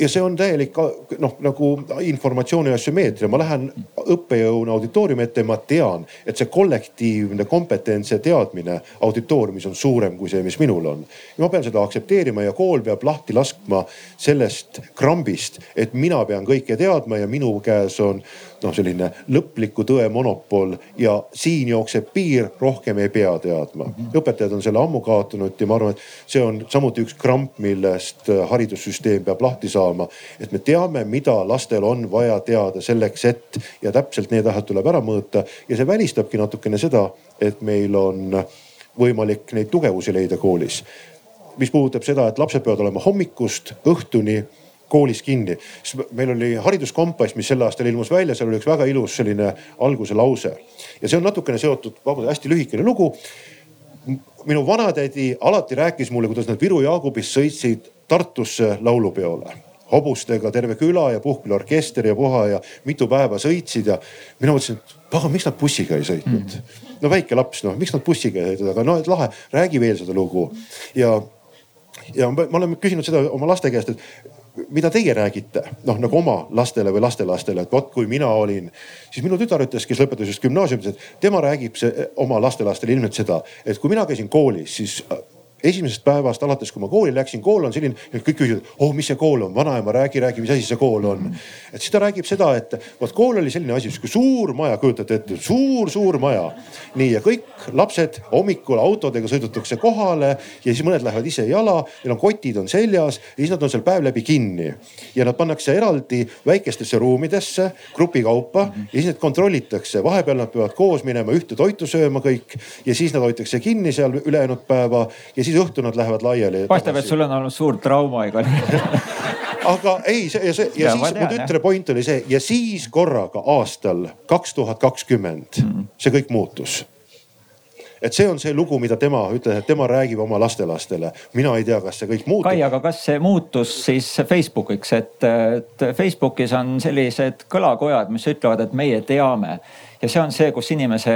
ja see on täielik noh, nagu informatsiooni asümmeetria, ma lähen õppejõuna auditooriumi ette ja ma tean, et see kollektiivne kompetents ja teadmine auditooriumis on suurem kui see, mis minul on. ja ma pean seda aktsepteerima ja kool peab lahti laskma sellest krambist, et mina pean kõike teadma ja minu käes on noh, selline lõpliku tõe monopol ja siin jookseb piir, rohkem ei pea teadma. õpetajad on selle ammu kaotanud ja ma arvan, et see on samuti üks kramp, millest haridussüsteem peab lahti saama. et me teame, mida lastel on vaja teada selleks, et ja täpselt need asjad tuleb ära mõõta ja see välistabki natukene seda, et meil on võimalik neid tugevusi leida koolis mis puudutab seda, et lapsed peavad olema hommikust õhtuni koolis kinni. siis meil oli hariduskompass, mis sel aastal ilmus välja, seal oli üks väga ilus selline alguse lause ja see on natukene seotud, vabandust, hästi lühikene lugu. minu vanatädi alati rääkis mulle, kuidas nad Viru Jaagubist sõitsid Tartusse laulupeole hobustega terve küla ja puhkpilliorkester ja puha ja mitu päeva sõitsid ja mina mõtlesin, et pagan, miks nad bussiga ei sõitnud mm.. no väike laps, noh, miks nad bussiga ei sõitnud, aga no et lahe, räägi veel seda lugu. ja, ja ma olen küsinud seda oma laste käest, et mida teie räägite, noh nagu oma lastele või lastelastele, et vot kui mina olin, siis minu tütar ütles, kes lõpetas just gümnaasiumis, et tema räägib see, oma lastelastele ilmselt seda, et kui mina käisin koolis, siis esimesest päevast alates, kui ma kooli läksin, kool on selline, kõik küsivad, oh, mis see kool on, vanaema, räägi, räägi, mis asi see kool on. et siis ta räägib seda, et vot kool oli selline asi, sihuke suur maja, kujutate ette suur,, suur-suur maja. nii ja kõik lapsed hommikul autodega sõidetakse kohale ja siis mõned lähevad ise jala, neil on kotid on seljas ja siis nad on seal päev läbi kinni. ja nad pannakse eraldi väikestesse ruumidesse grupi kaupa ja siis need kontrollitakse, vahepeal nad peavad koos minema ühte toitu sööma kõik ja siis nad hoitakse kinni seal ülejäänud päeva ja siis siis õhtul nad lähevad laiali. paistab, et sul on olnud suur trauma igal juhul aga ei, see ja see ja, ja siis mu tütre point oli see ja siis korraga aastal kaks tuhat kakskümmend mm. see kõik muutus et see on see lugu, mida tema ütles, et tema räägib oma lastelastele. mina ei tea, kas see kõik muutub. Kai, aga kas see muutus siis Facebookiks, et, et Facebookis on sellised kõlakojad, mis ütlevad, et meie teame ja see on see, kus inimese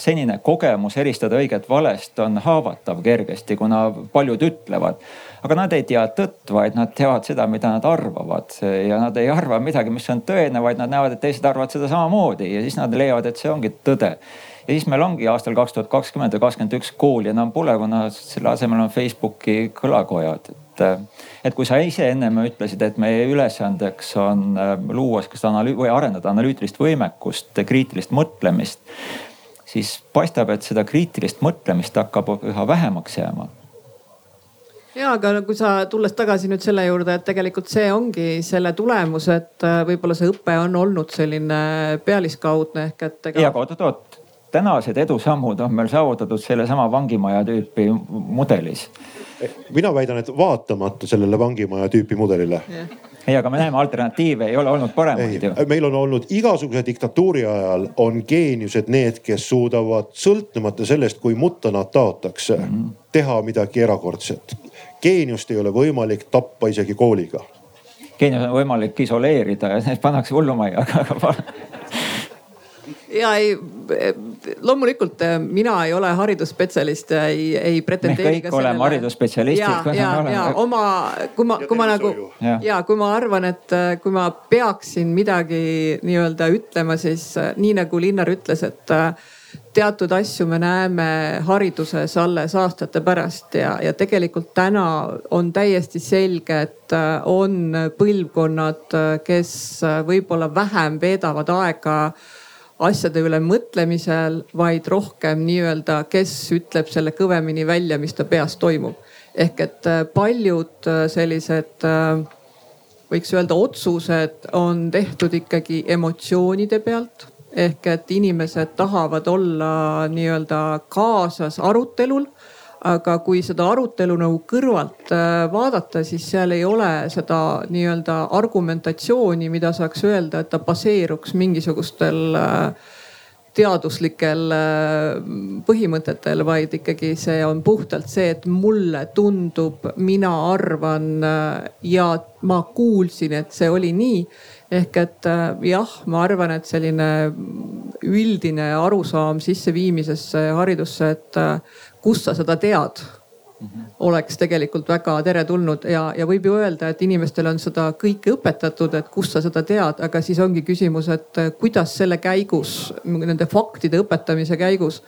senine kogemus eristada õiget valest on haavatav kergesti, kuna paljud ütlevad. aga nad ei tea tõtt, vaid nad teavad seda, mida nad arvavad ja nad ei arva midagi, mis on tõene, vaid nad näevad, et teised arvavad seda samamoodi ja siis nad leiavad, et see ongi tõde ja siis meil ongi aastal kaks tuhat kakskümmend või kakskümmend üks kooli enam pole, kuna selle asemel on Facebooki kõlakojad. Et, et kui sa ise ennem ütlesid, et meie ülesandeks on äh, luua sihukest analüü- või arendada analüütilist võimekust, kriitilist mõtlemist, siis paistab, et seda kriitilist mõtlemist hakkab üha vähemaks jääma. Ja aga kui sa tulles tagasi nüüd selle juurde, et tegelikult see ongi selle tulemus, et äh, võib-olla see õpe on olnud selline pealiskaudne ehk et ega.... ja aga oot-oot, tänased edusammud on meil saavutatud sellesama vangimaja tüüpi mudelis mina väidan, et vaatamata sellele vangimaja tüüpi mudelile ei, aga me näeme alternatiive, ei ole olnud paremaid ju. meil on olnud igasuguse diktatuuri ajal on geeniused need, kes suudavad sõltumata sellest, kui mutta nad taotakse mm, -hmm. teha midagi erakordset. geeniust ei ole võimalik tappa isegi kooliga. geenius on võimalik isoleerida ja need pannakse hullumajja, aga ja ei, loomulikult äh, mina ei ole haridusspetsialist, ei, ei pretendeeri. me kõik sellele... oleme haridusspetsialistid. ja, ja, ja oma, kui ma, kui ma nagu ja. ja kui ma arvan, et äh, kui ma peaksin midagi nii-öelda ütlema, siis äh, nii nagu Linnar ütles, et teatud asju me näeme hariduses alles aastate pärast ja, ja tegelikult täna on täiesti selge, et on põlvkonnad, kes võib-olla vähem veedavad aega asjade üle mõtlemisel, vaid rohkem nii-öelda, kes ütleb selle kõvemini välja, mis ta peas toimub. ehk et äh, paljud äh, sellised äh, võiks öelda otsused on tehtud ikkagi emotsioonide pealt ehk et inimesed tahavad olla nii-öelda kaasas arutelul aga kui seda arutelu nagu kõrvalt äh, vaadata, siis seal ei ole seda nii-öelda argumentatsiooni, mida saaks öelda, et ta baseeruks mingisugustel äh, teaduslikel äh, põhimõtetel, vaid ikkagi see on puhtalt see, et mulle tundub, mina arvan ja ma kuulsin, et see oli nii. Ehk et jah, ma arvan, et selline üldine arusaam sisseviimisesse haridusse, et kust sa seda tead -hmm. oleks tegelikult väga teretulnud ja, ja võib ju öelda, et inimestele on seda kõike õpetatud, et kust sa seda tead, aga siis ongi küsimus, et kuidas selle käigus, nende faktide õpetamise käigus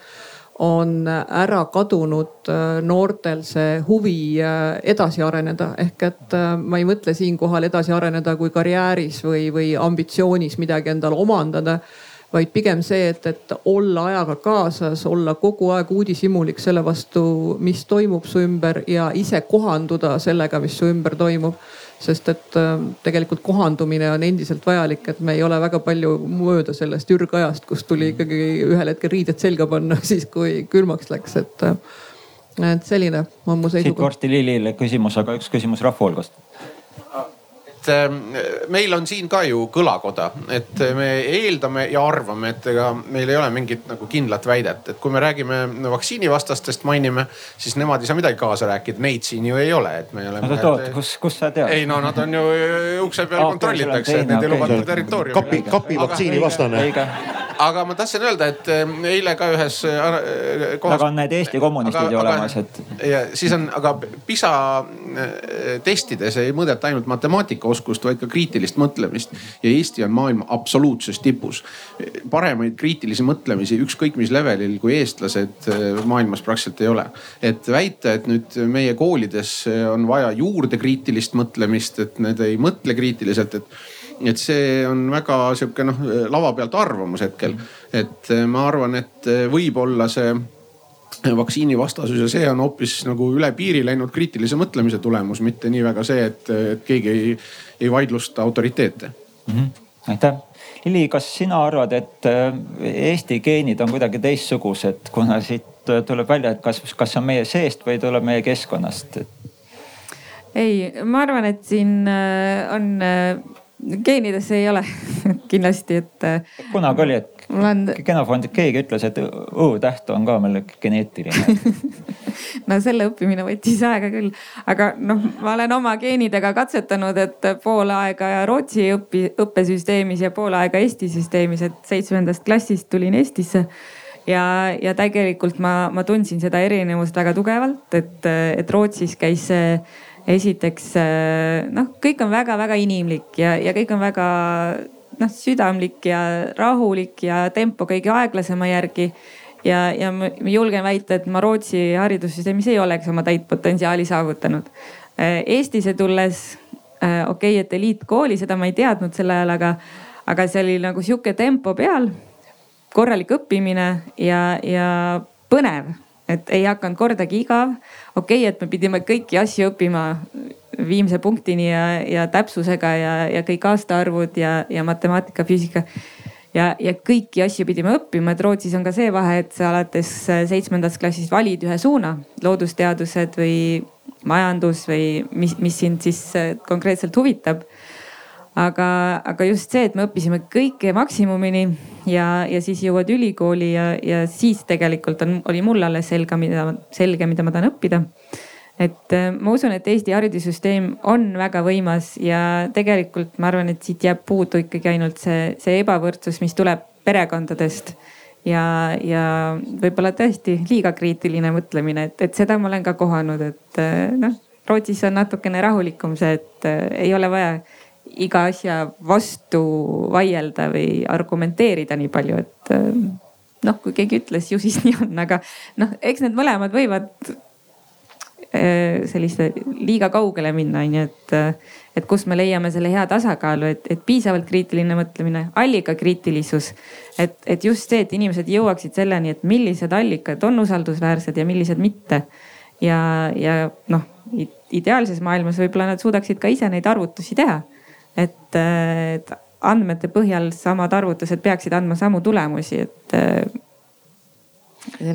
on ära kadunud äh, noortel see huvi äh, edasi areneda. ehk et äh, ma ei mõtle siinkohal edasi areneda kui karjääris või, või ambitsioonis midagi endale omandada vaid pigem see, et, et olla ajaga kaasas, olla kogu aeg uudishimulik selle vastu, mis toimub su ümber ja ise kohanduda sellega, mis su ümber toimub. Sest et äh, tegelikult kohandumine on endiselt vajalik, et me ei ole väga palju mööda sellest ürgajast, kus tuli ikkagi ühel hetkel riided selga panna, siis kui külmaks läks, et äh, et selline on mu seisukoht. siit varsti Lilile küsimus, aga üks küsimus rahva hulgast et ähm, meil on siin ka ju kõlakoda, et me eeldame ja arvame, et ega meil ei ole mingit nagu kindlat väidet, et kui me räägime vaktsiinivastastest mainime, siis nemad ei saa midagi kaasa rääkida, neid siin ju ei ole, et me oleme. oot, oot, kus, kus sa tead? ei no nad on ju ukse peal kontrollitakse, et need ei lubatud territooriumil. kapi, kapi vaktsiini vastane aga ma tahtsin öelda, et ähm, eile ka ühes äh, kohas. aga on need Eesti kommunistid ju olemas, et. ja siis on, aga PISA äh, testides ei mõõdeta ainult matemaatikaoskust, vaid ka kriitilist mõtlemist. ja Eesti on maailma absoluutses tipus. paremaid kriitilisi mõtlemisi ükskõik mis levelil kui eestlased äh, maailmas praktiliselt ei ole. et väita, et nüüd meie koolides on vaja juurde kriitilist mõtlemist, et need ei mõtle kriitiliselt, et et see on väga sihuke noh lava pealt arvamus hetkel. et eh, ma arvan, et eh, võib-olla see vaktsiinivastasus ja see on hoopis nagu üle piiri läinud kriitilise mõtlemise tulemus, mitte nii väga see, et, et keegi ei, ei vaidlusta autoriteete mm. -hmm. aitäh. Lili, kas sina arvad, et eh, Eesti geenid on kuidagi teistsugused, kuna siit tuleb välja, et kas, kas see on meie seest või tuleb meie keskkonnast? ei, ma arvan, et siin on geenides ei ole kindlasti, et. kunagi oli, et on... genofondi keegi ütles, et Õ-täht on ka meil geneetiline no selle õppimine võttis aega küll, aga noh, ma olen oma geenidega katsetanud, et pool aega Rootsi õpi, õppesüsteemis ja pool aega Eesti süsteemis, et seitsmendast klassist tulin Eestisse ja, ja tegelikult ma, ma tundsin seda erinevust väga tugevalt, et, et Rootsis käis see esiteks äh, noh, kõik on väga-väga inimlik ja, ja kõik on väga noh, südamlik ja rahulik ja tempo kõige aeglasema järgi. ja, ja ma julgen väita, et ma Rootsi haridussüsteemis ei oleks oma täit potentsiaali saavutanud. Äh, Eestisse tulles, äh, okei okay,, et eliitkooli, seda ma ei teadnud sel ajal, aga, aga see oli nagu sihuke tempo peal, korralik õppimine ja, ja põnev et ei hakanud kordagi igav. okei okay,, et me pidime kõiki asju õppima viimse punktini ja, ja täpsusega ja, ja kõik aastaarvud ja, ja matemaatika, füüsika. ja, ja kõiki asju pidime õppima, et Rootsis on ka see vahe, et sa alates seitsmendast klassist valid ühe suuna, loodusteadused või majandus või mis, mis sind siis konkreetselt huvitab aga, aga just see, et me õppisime kõike maksimumini ja, ja siis jõuad ülikooli ja, ja siis tegelikult on, oli mul alles selge, mida, selge, mida ma tahan õppida et äh, ma usun, et Eesti haridussüsteem on väga võimas ja tegelikult ma arvan, et siit jääb puudu ikkagi ainult see, see ebavõrdsus, mis tuleb perekondadest. ja, ja võib-olla tõesti liiga kriitiline mõtlemine, et, et seda ma olen ka kohanud, et äh, noh, Rootsis on natukene rahulikum see, et äh, ei ole vaja iga asja vastu vaielda või argumenteerida nii palju, et noh, kui keegi ütles, ju siis nii on, aga noh, eks need mõlemad võivad Äh, selliste liiga kaugele minna, onju, et, et kus me leiame selle hea tasakaalu, et, et piisavalt kriitiline mõtlemine, allikakriitilisus. et, et just see, et inimesed jõuaksid selleni, et millised allikad on usaldusväärsed ja millised mitte. ja, ja noh, ideaalses maailmas võib-olla nad suudaksid ka ise neid arvutusi teha. Et, et andmete põhjal samad arvutused peaksid andma samu tulemusi, et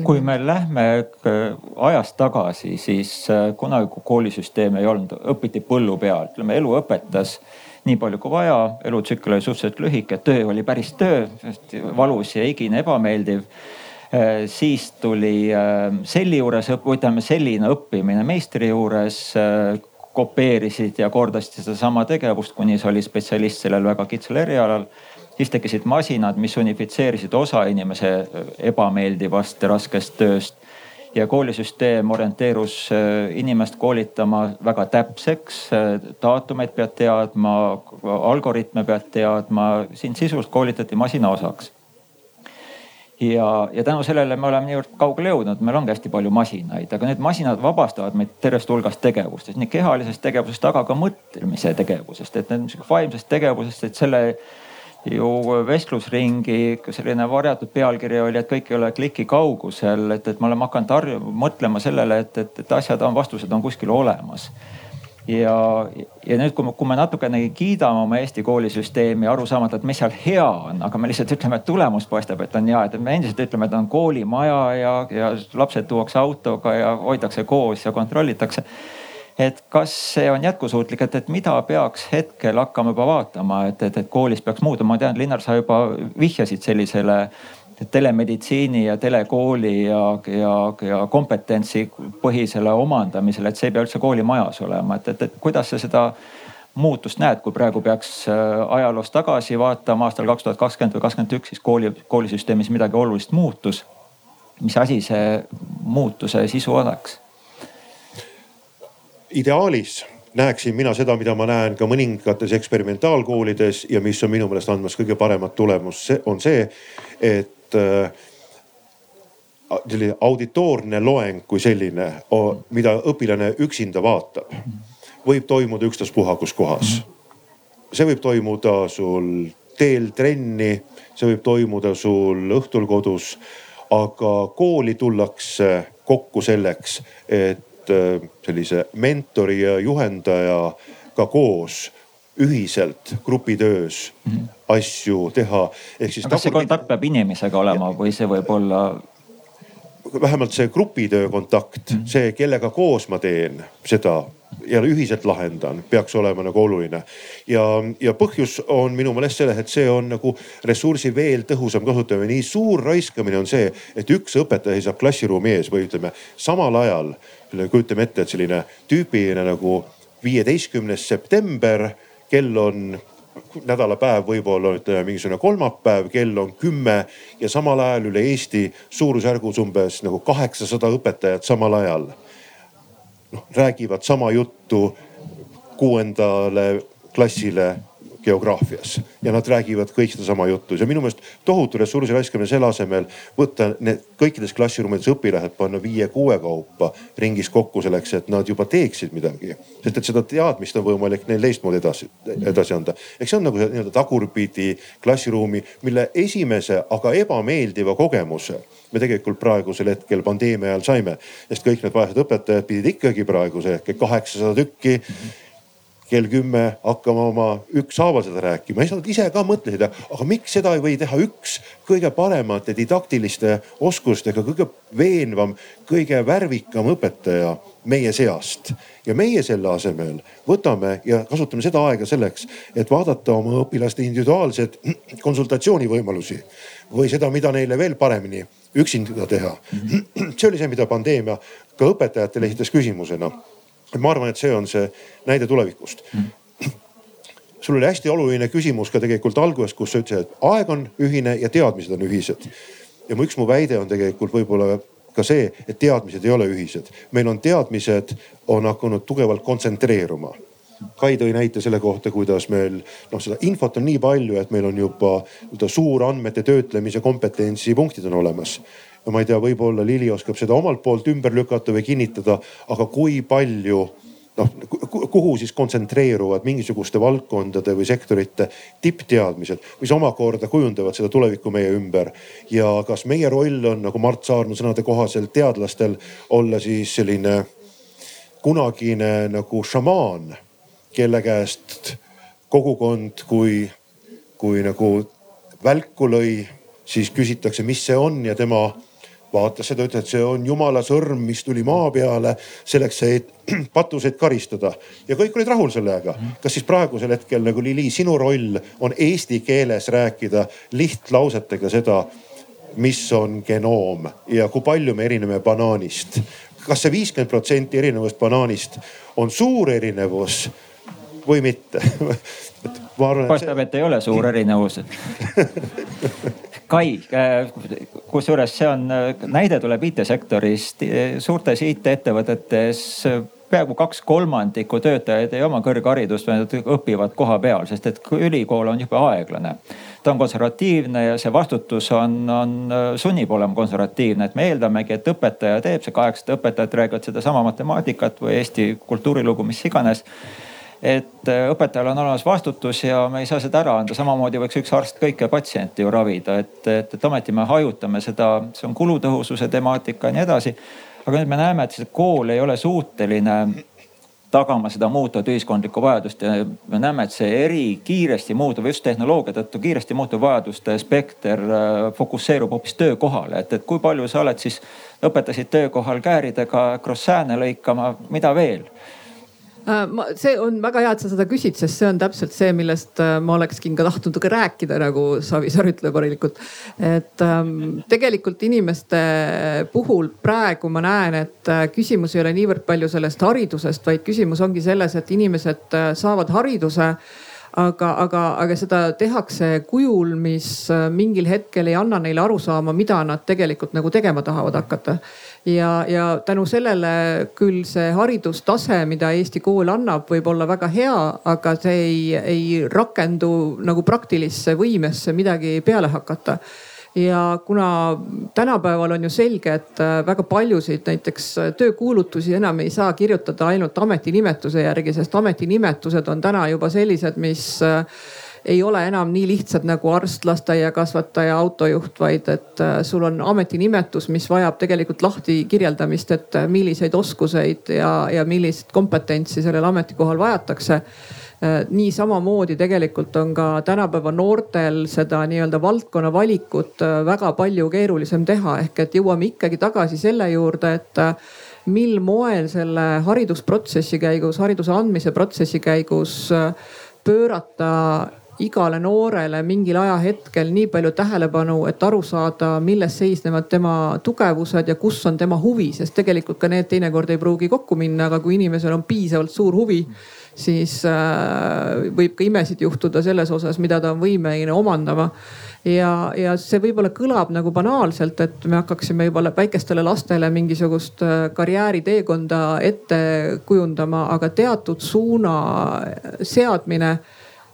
kui me lähme äh, ajas tagasi, siis äh, kunagi kui koolisüsteem ei olnud, õpiti põllu peal, ütleme elu õpetas nii palju kui vaja, elutsükkel oli suhteliselt lühike, töö oli päris töö, valus ja igine ebameeldiv. Äh, siis tuli selli juures, ütleme selline õppimine meistri juures, kopeerisid ja kordasid sedasama tegevust, kuni see oli spetsialist sellel väga kitsal erialal. Siis tekkisid masinad, mis unifitseerisid osa inimese ebameeldivast ja raskest tööst. ja koolisüsteem orienteerus äh, inimest koolitama väga täpseks, äh, daatumeid pead teadma, algoritme pead teadma, sind sisuliselt koolitati masina osaks ja, ja tänu sellele me oleme niivõrd kaugele jõudnud, meil ongi hästi palju masinaid, aga need masinad vabastavad meid tervest hulgast tegevustest, nii kehalisest tegevusest, aga ka mõtlemise tegevusest, et need vaimsest tegevusest, et selle ju vestlusringi selline varjatud pealkiri oli, et kõik ei ole kliki kaugusel, et, et me oleme hakanud harju, mõtlema sellele, et, et, et asjad on, vastused on kuskil olemas. Ja, ja nüüd, kui kui me natukenegi kiidame oma Eesti koolisüsteemi, aru saamata, et mis seal hea on, aga me lihtsalt ütleme, et tulemus paistab, et on hea, et me endiselt ütleme, et on koolimaja ja, ja lapsed tuuakse autoga ja hoitakse koos ja kontrollitakse. Et kas see on jätkusuutlik, et, et mida peaks hetkel hakkama juba vaatama, et, et, et koolis peaks muutuma, ma tean, Linnar, sa juba vihjasid sellisele telemeditsiini ja telekooli ja, ja, ja kompetentsi põhisele omandamisele, et see ei pea üldse koolimajas olema, et, et, et kuidas sa seda muutust näed, kui praegu peaks äh, ajaloos tagasi vaatama aastal kaks tuhat kakskümmend või kakskümmend üks, siis kooli, koolisüsteemis midagi olulist muutus. mis asi see muutuse sisu oleks? ideaalis näeksin mina seda, mida ma näen ka mõningates eksperimentaalkoolides ja mis on minu meelest andmas kõige paremat tulemust, see on see, et äh, selline auditoorne loeng kui selline, mida õpilane üksinda vaatab, võib toimuda ükstaspuha kus kohas. see võib toimuda sul teel trenni, see võib toimuda sul õhtul kodus, aga kooli tullakse kokku selleks, et Äh, sellise mentori ja juhendajaga koos ühiselt grupitöös mm -hmm. asju teha. ehk siis. kas see kontakt peab inimesega olema ja, või see võib olla? vähemalt see grupitöö kontakt mm, -hmm. see, kellega koos ma teen seda ja ühiselt lahendan, peaks olema nagu oluline. ja, ja põhjus on minu meelest selles, et see on nagu ressursi veel tõhusam kasutamine. nii suur raiskamine on see, et üks õpetaja seisab klassiruumi ees või ütleme samal ajal, kujutame ette, et selline tüüpiline nagu viieteistkümnes september, kell on nädalapäev võib-olla ütleme mingisugune kolmapäev, kell on kümme ja samal ajal üle Eesti suurusjärgus umbes nagu kaheksasada õpetajat samal ajal. Noh räägivad sama juttu kuuendale klassile geograafias ja nad räägivad kõik sedasama juttu ja minu meelest tohutu ressursi raiskamine selle asemel võtta need kõikides klassiruumides õpilased panna viie-kuue kaupa ringis kokku selleks, et nad juba teeksid midagi. sest et seda teadmist on võimalik neil teistmoodi edasi, edasi anda. eks see on nagu see nii-öelda tagurpidi klassiruumi, mille esimese, aga ebameeldiva kogemuse me tegelikult praegusel hetkel pandeemia ajal saime. sest kõik need vaesed õpetajad pidid ikkagi praegusel hetkel kaheksasada tükki kell kümme hakkama oma ükshaaval seda rääkima. siis nad ise ka mõtlesid, aga miks seda ei või teha üks kõige paremate didaktiliste oskustega, kõige veenvam, kõige värvikam õpetaja meie seast. ja meie selle asemel võtame ja kasutame seda aega selleks, et vaadata oma õpilaste individuaalseid konsultatsioonivõimalusi või seda, mida neile veel paremini üksinda teha. see oli see, mida pandeemia ka õpetajatele esitas küsimusena ma arvan, et see on see näide tulevikust sul oli hästi oluline küsimus ka tegelikult alguses, kus sa ütlesid, et aeg on ühine ja teadmised on ühised. ja mu üks mu väide on tegelikult võib-olla ka see, et teadmised ei ole ühised. meil on teadmised, on hakanud tugevalt kontsentreeruma. Kai tõi näite selle kohta, kuidas meil noh, seda infot on nii palju, et meil on juba nii-öelda suurandmete töötlemise kompetentsipunktid on olemas ja ma ei tea, võib-olla Lili oskab seda omalt poolt ümber lükata või kinnitada, aga kui palju noh, kuhu siis kontsentreeruvad mingisuguste valdkondade või sektorite tippteadmised, mis omakorda kujundavad seda tulevikku meie ümber. ja kas meie roll on nagu Mart Saarma sõnade kohaselt teadlastel olla siis selline kunagine nagu šamaan, kelle käest kogukond kui, kui nagu välku lõi, siis küsitakse, mis see on ja tema vaatas seda, ütles, et see on jumala sõrm, mis tuli maa peale selleks, et patuseid karistada. ja kõik olid rahul sellega. kas siis praegusel hetkel nagu Lili, sinu roll on eesti keeles rääkida lihtlausetega seda, mis on genoom ja kui palju me erineme banaanist? kas see viiskümmend protsenti erinevust banaanist on suur erinevus või mitte paistab, et ei ole suur erinevus. Kai, äh, kusjuures see on, äh, näide tuleb IT-sektorist, suurtes IT-ettevõtetes äh, peaaegu kaks kolmandikku töötajaid ei oma kõrgharidust, vaid õpivad koha peal, sest et ülikool on jube aeglane. ta on konservatiivne ja see vastutus on, on, sunnib olema konservatiivne, et me eeldamegi, et õpetaja teeb see, kaheksasada õpetajat räägivad sedasama matemaatikat või Eesti kultuurilugu, mis iganes et äh, õpetajal on olemas vastutus ja me ei saa seda ära anda, samamoodi võiks üks arst kõike patsienti ju ravida, et, et, et ometi me hajutame seda, see on kulutõhususe temaatika ja nii edasi. aga nüüd me näeme, et see kool ei ole suuteline tagama seda muutuvat ühiskondlikku vajadust ja me näeme, et see eri kiiresti muutuv, just tehnoloogia tõttu kiiresti muutuv vajaduste spekter äh, fokusseerub hoopis töökohale, et, et kui palju sa oled siis, õpetasid töökohal kääridega krossääne lõikama, mida veel ma, see on väga hea, et sa seda küsid, sest see on täpselt see, millest äh, ma olekski ka tahtnud ka rääkida, nagu Savisaar ütleb harilikult. et ähm, tegelikult inimeste puhul praegu ma näen, et äh, küsimus ei ole niivõrd palju sellest haridusest, vaid küsimus ongi selles, et inimesed saavad hariduse aga, aga, aga seda tehakse kujul, mis mingil hetkel ei anna neile aru saama, mida nad tegelikult nagu tegema tahavad hakata. Ja, ja tänu sellele küll see haridustase, mida Eesti kool annab, võib olla väga hea, aga see ei, ei rakendu nagu praktilisse võimesse midagi peale hakata ja kuna tänapäeval on ju selge, et äh, väga paljusid näiteks äh, töökuulutusi enam ei saa kirjutada ainult ametinimetuse järgi, sest ametinimetused on täna juba sellised, mis äh, ei ole enam nii lihtsad nagu arst, lasteaiakasvataja, autojuht, vaid et sul on ametinimetus, mis vajab tegelikult lahti kirjeldamist, et milliseid oskuseid ja, ja millist kompetentsi sellel ametikohal vajatakse nii samamoodi tegelikult on ka tänapäeva noortel seda nii-öelda valdkonna valikut väga palju keerulisem teha, ehk et jõuame ikkagi tagasi selle juurde, et mil moel selle haridusprotsessi käigus, hariduse andmise protsessi käigus pöörata igale noorele mingil ajahetkel nii palju tähelepanu, et aru saada, milles seisnevad tema tugevused ja kus on tema huvi, sest tegelikult ka need teinekord ei pruugi kokku minna, aga kui inimesel on piisavalt suur huvi, siis äh, võib ka imesid juhtuda selles osas, mida ta on võimeline omandama. Ja, ja see võib-olla kõlab nagu banaalselt, et me hakkaksime juba väikestele lastele mingisugust äh, karjääriteekonda ette kujundama, aga teatud suuna seadmine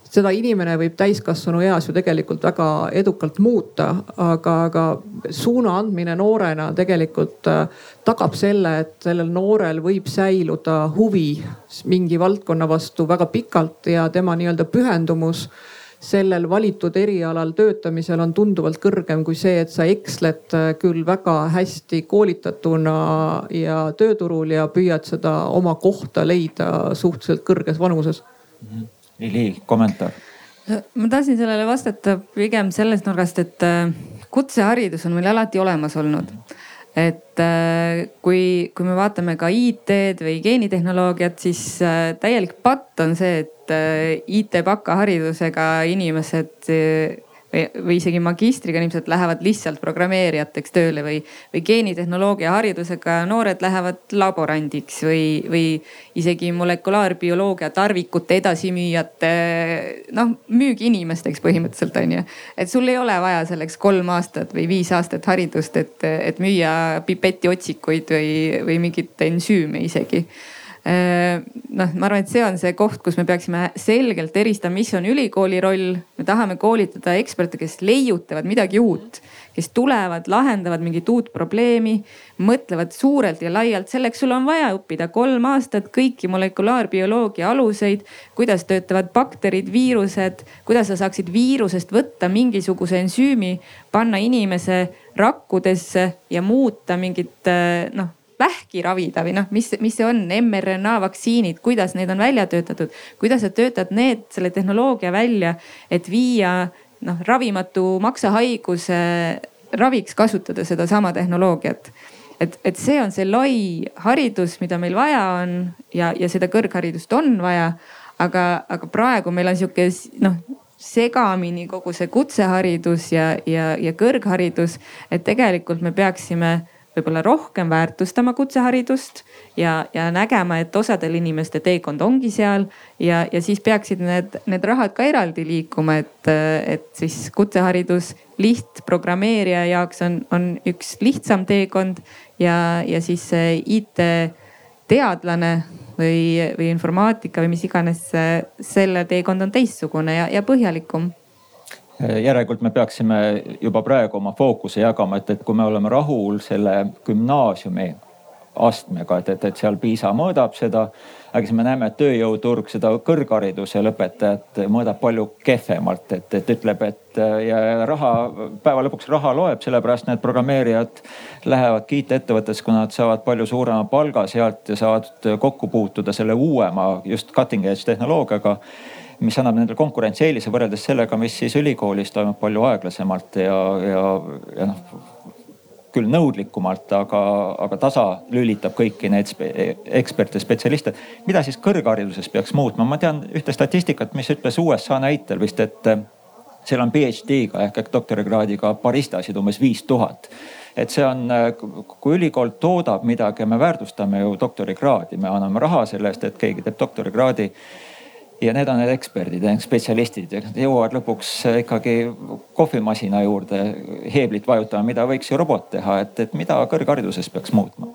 seda inimene võib täiskasvanu eas ju tegelikult väga edukalt muuta, aga, aga suuna andmine noorena tegelikult äh, tagab selle, et sellel noorel võib säiluda huvi mingi valdkonna vastu väga pikalt ja tema nii-öelda pühendumus sellel valitud erialal töötamisel on tunduvalt kõrgem kui see, et sa eksled äh, küll väga hästi koolitatuna ja tööturul ja püüad seda oma kohta leida suhteliselt kõrges vanuses Lili, kommentaar ma tahtsin sellele vastata pigem sellest nurgast, et äh, kutseharidus on meil alati olemas olnud. et äh, kui, kui me vaatame ka IT-d või geenitehnoloogiat, siis äh, täielik patt on see, et IT-bakaharidusega inimesed või, või isegi magistriga inimesed lähevad lihtsalt programmeerijateks tööle või, või geenitehnoloogia haridusega noored lähevad laborandiks või, või isegi molekulaarbioloogia tarvikute edasimüüjate, noh müügiinimesteks põhimõtteliselt on ju. et sul ei ole vaja selleks kolm aastat või viis aastat haridust, et, et müüa pipetiotsikuid või, või mingit ensüüme isegi noh, ma arvan, et see on see koht, kus me peaksime selgelt eristama, mis on ülikooli roll. me tahame koolitada eksperte, kes leiutavad midagi uut, kes tulevad, lahendavad mingit uut probleemi, mõtlevad suurelt ja laialt. selleks sul on vaja õppida kolm aastat kõiki molekulaarbioloogia aluseid, kuidas töötavad bakterid, viirused, kuidas sa saaksid viirusest võtta mingisuguse ensüümi, panna inimese rakkudesse ja muuta mingit noh vähki ravida või noh, mis, mis see on, mRNA vaktsiinid, kuidas need on välja töötatud, kuidas sa töötad need, selle tehnoloogia välja, et viia noh, ravimatu maksahaiguse raviks kasutada sedasama tehnoloogiat et, et see on see lai haridus, mida meil vaja on ja, ja seda kõrgharidust on vaja. aga, aga praegu meil on sihuke noh segamini kogu see kutseharidus ja, ja, ja kõrgharidus, et tegelikult me peaksime võib-olla rohkem väärtustama kutseharidust ja, ja nägema, et osadel inimeste teekond ongi seal ja, ja siis peaksid need, need rahad ka eraldi liikuma, et, et siis kutseharidus lihtprogrammeerija jaoks on, on üks lihtsam teekond ja, ja siis IT-teadlane või, või informaatika või mis iganes, selle teekond on teistsugune ja, ja põhjalikum järelikult me peaksime juba praegu oma fookuse jagama, et, et kui me oleme rahul selle gümnaasiumi astmega, et, et, et seal PISA mõõdab seda. aga siis me näeme, et tööjõuturg seda kõrghariduse lõpetajat mõõdab palju kehvemalt, et, et ütleb, et ja raha, päeva lõpuks raha loeb, sellepärast need programmeerijad lähevadki IT-ettevõttesse, kuna nad saavad palju suurema palga sealt ja saavad kokku puutuda selle uuema just cutting edge tehnoloogiaga mis annab nendele konkurentsieelise võrreldes sellega, mis siis ülikoolis toimub palju aeglasemalt ja, ja, ja noh küll nõudlikumalt, aga, aga tasa lülitab kõiki neid eksperte, spetsialiste. mida siis kõrghariduses peaks muutma? ma tean ühte statistikat, mis ütles USA näitel vist, et seal on PhD-ga ehk, ehk doktorikraadiga baristasid umbes viis tuhat et see on, kui ülikool toodab midagi, me väärtustame ju doktorikraadi, me anname raha selle eest, et keegi teeb doktorikraadi ja need on need eksperdid, spetsialistid jõuavad lõpuks ikkagi kohvimasina juurde heeblit vajutama, mida võiks ju robot teha, et, et mida kõrghariduses peaks muutma?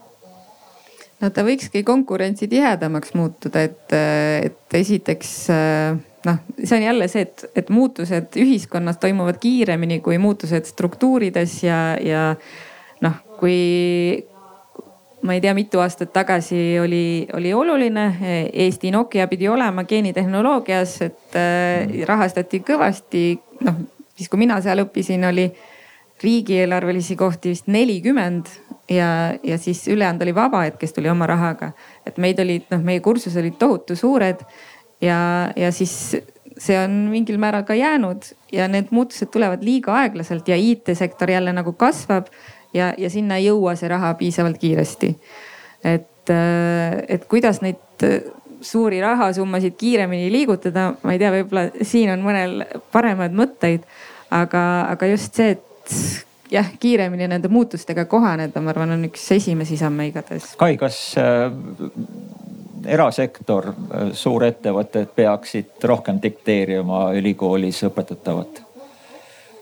no ta võikski konkurentsi tihedamaks muutuda, et, et esiteks noh, see on jälle see, et, et muutused ühiskonnas toimuvad kiiremini kui muutused struktuurides ja, ja noh, kui ma ei tea, mitu aastat tagasi oli, oli oluline. Eesti Nokia pidi olema geenitehnoloogias, et äh, rahastati kõvasti. noh, siis kui mina seal õppisin, oli riigieelarvelisi kohti vist nelikümmend ja, ja siis ülejäänud oli vaba, et kes tuli oma rahaga. et meid olid, noh, meie kursused olid tohutu suured ja, ja siis see on mingil määral ka jäänud ja need muutused tulevad liiga aeglaselt ja IT-sektor jälle nagu kasvab ja, ja sinna ei jõua see raha piisavalt kiiresti. et, äh, et kuidas neid äh, suuri rahasummasid kiiremini liigutada, ma ei tea, võib-olla siin on mõnel paremaid mõtteid. aga, aga just see, et jah, kiiremini nende muutustega kohaneda, ma arvan, on üks esimesi samme igatahes. Kai, kas äh, erasektor, äh, suurettevõtted peaksid rohkem dikteerima ülikoolis õpetatavat?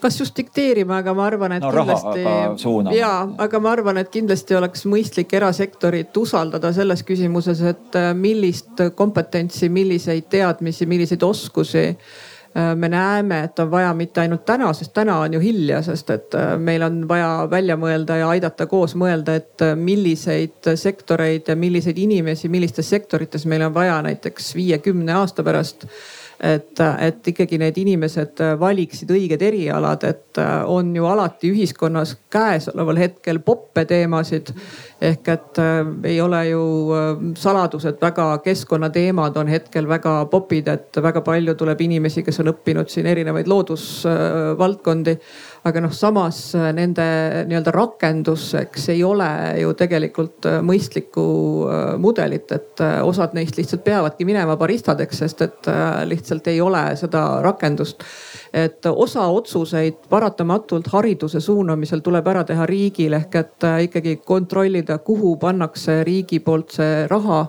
Kas just dikteerima, aga ma arvan, et no, kindlasti. ja, aga ma arvan, et kindlasti oleks mõistlik erasektorit usaldada selles küsimuses, et äh, millist kompetentsi, milliseid teadmisi, milliseid oskusi äh, me näeme, et on vaja mitte ainult täna, sest täna on ju hilja, sest et äh, meil on vaja välja mõelda ja aidata koos mõelda, et milliseid sektoreid ja milliseid inimesi, millistes sektorites meil on vaja näiteks viiekümne aasta pärast et, et ikkagi need inimesed valiksid õiged erialad, et on ju alati ühiskonnas käesoleval hetkel poppe teemasid. ehk et äh, ei ole ju äh, saladus, et väga keskkonnateemad on hetkel väga popid, et väga palju tuleb inimesi, kes on õppinud siin erinevaid loodusvaldkondi äh, aga noh, samas äh, nende nii-öelda rakenduseks ei ole ju tegelikult äh, mõistlikku äh, mudelit, et osad neist lihtsalt peavadki minema baristadeks, sest et lihtsalt ei ole seda rakendust. Et osa otsuseid paratamatult hariduse suunamisel tuleb ära teha riigil ehk et ikkagi kontrollida, kuhu pannakse riigi poolt see raha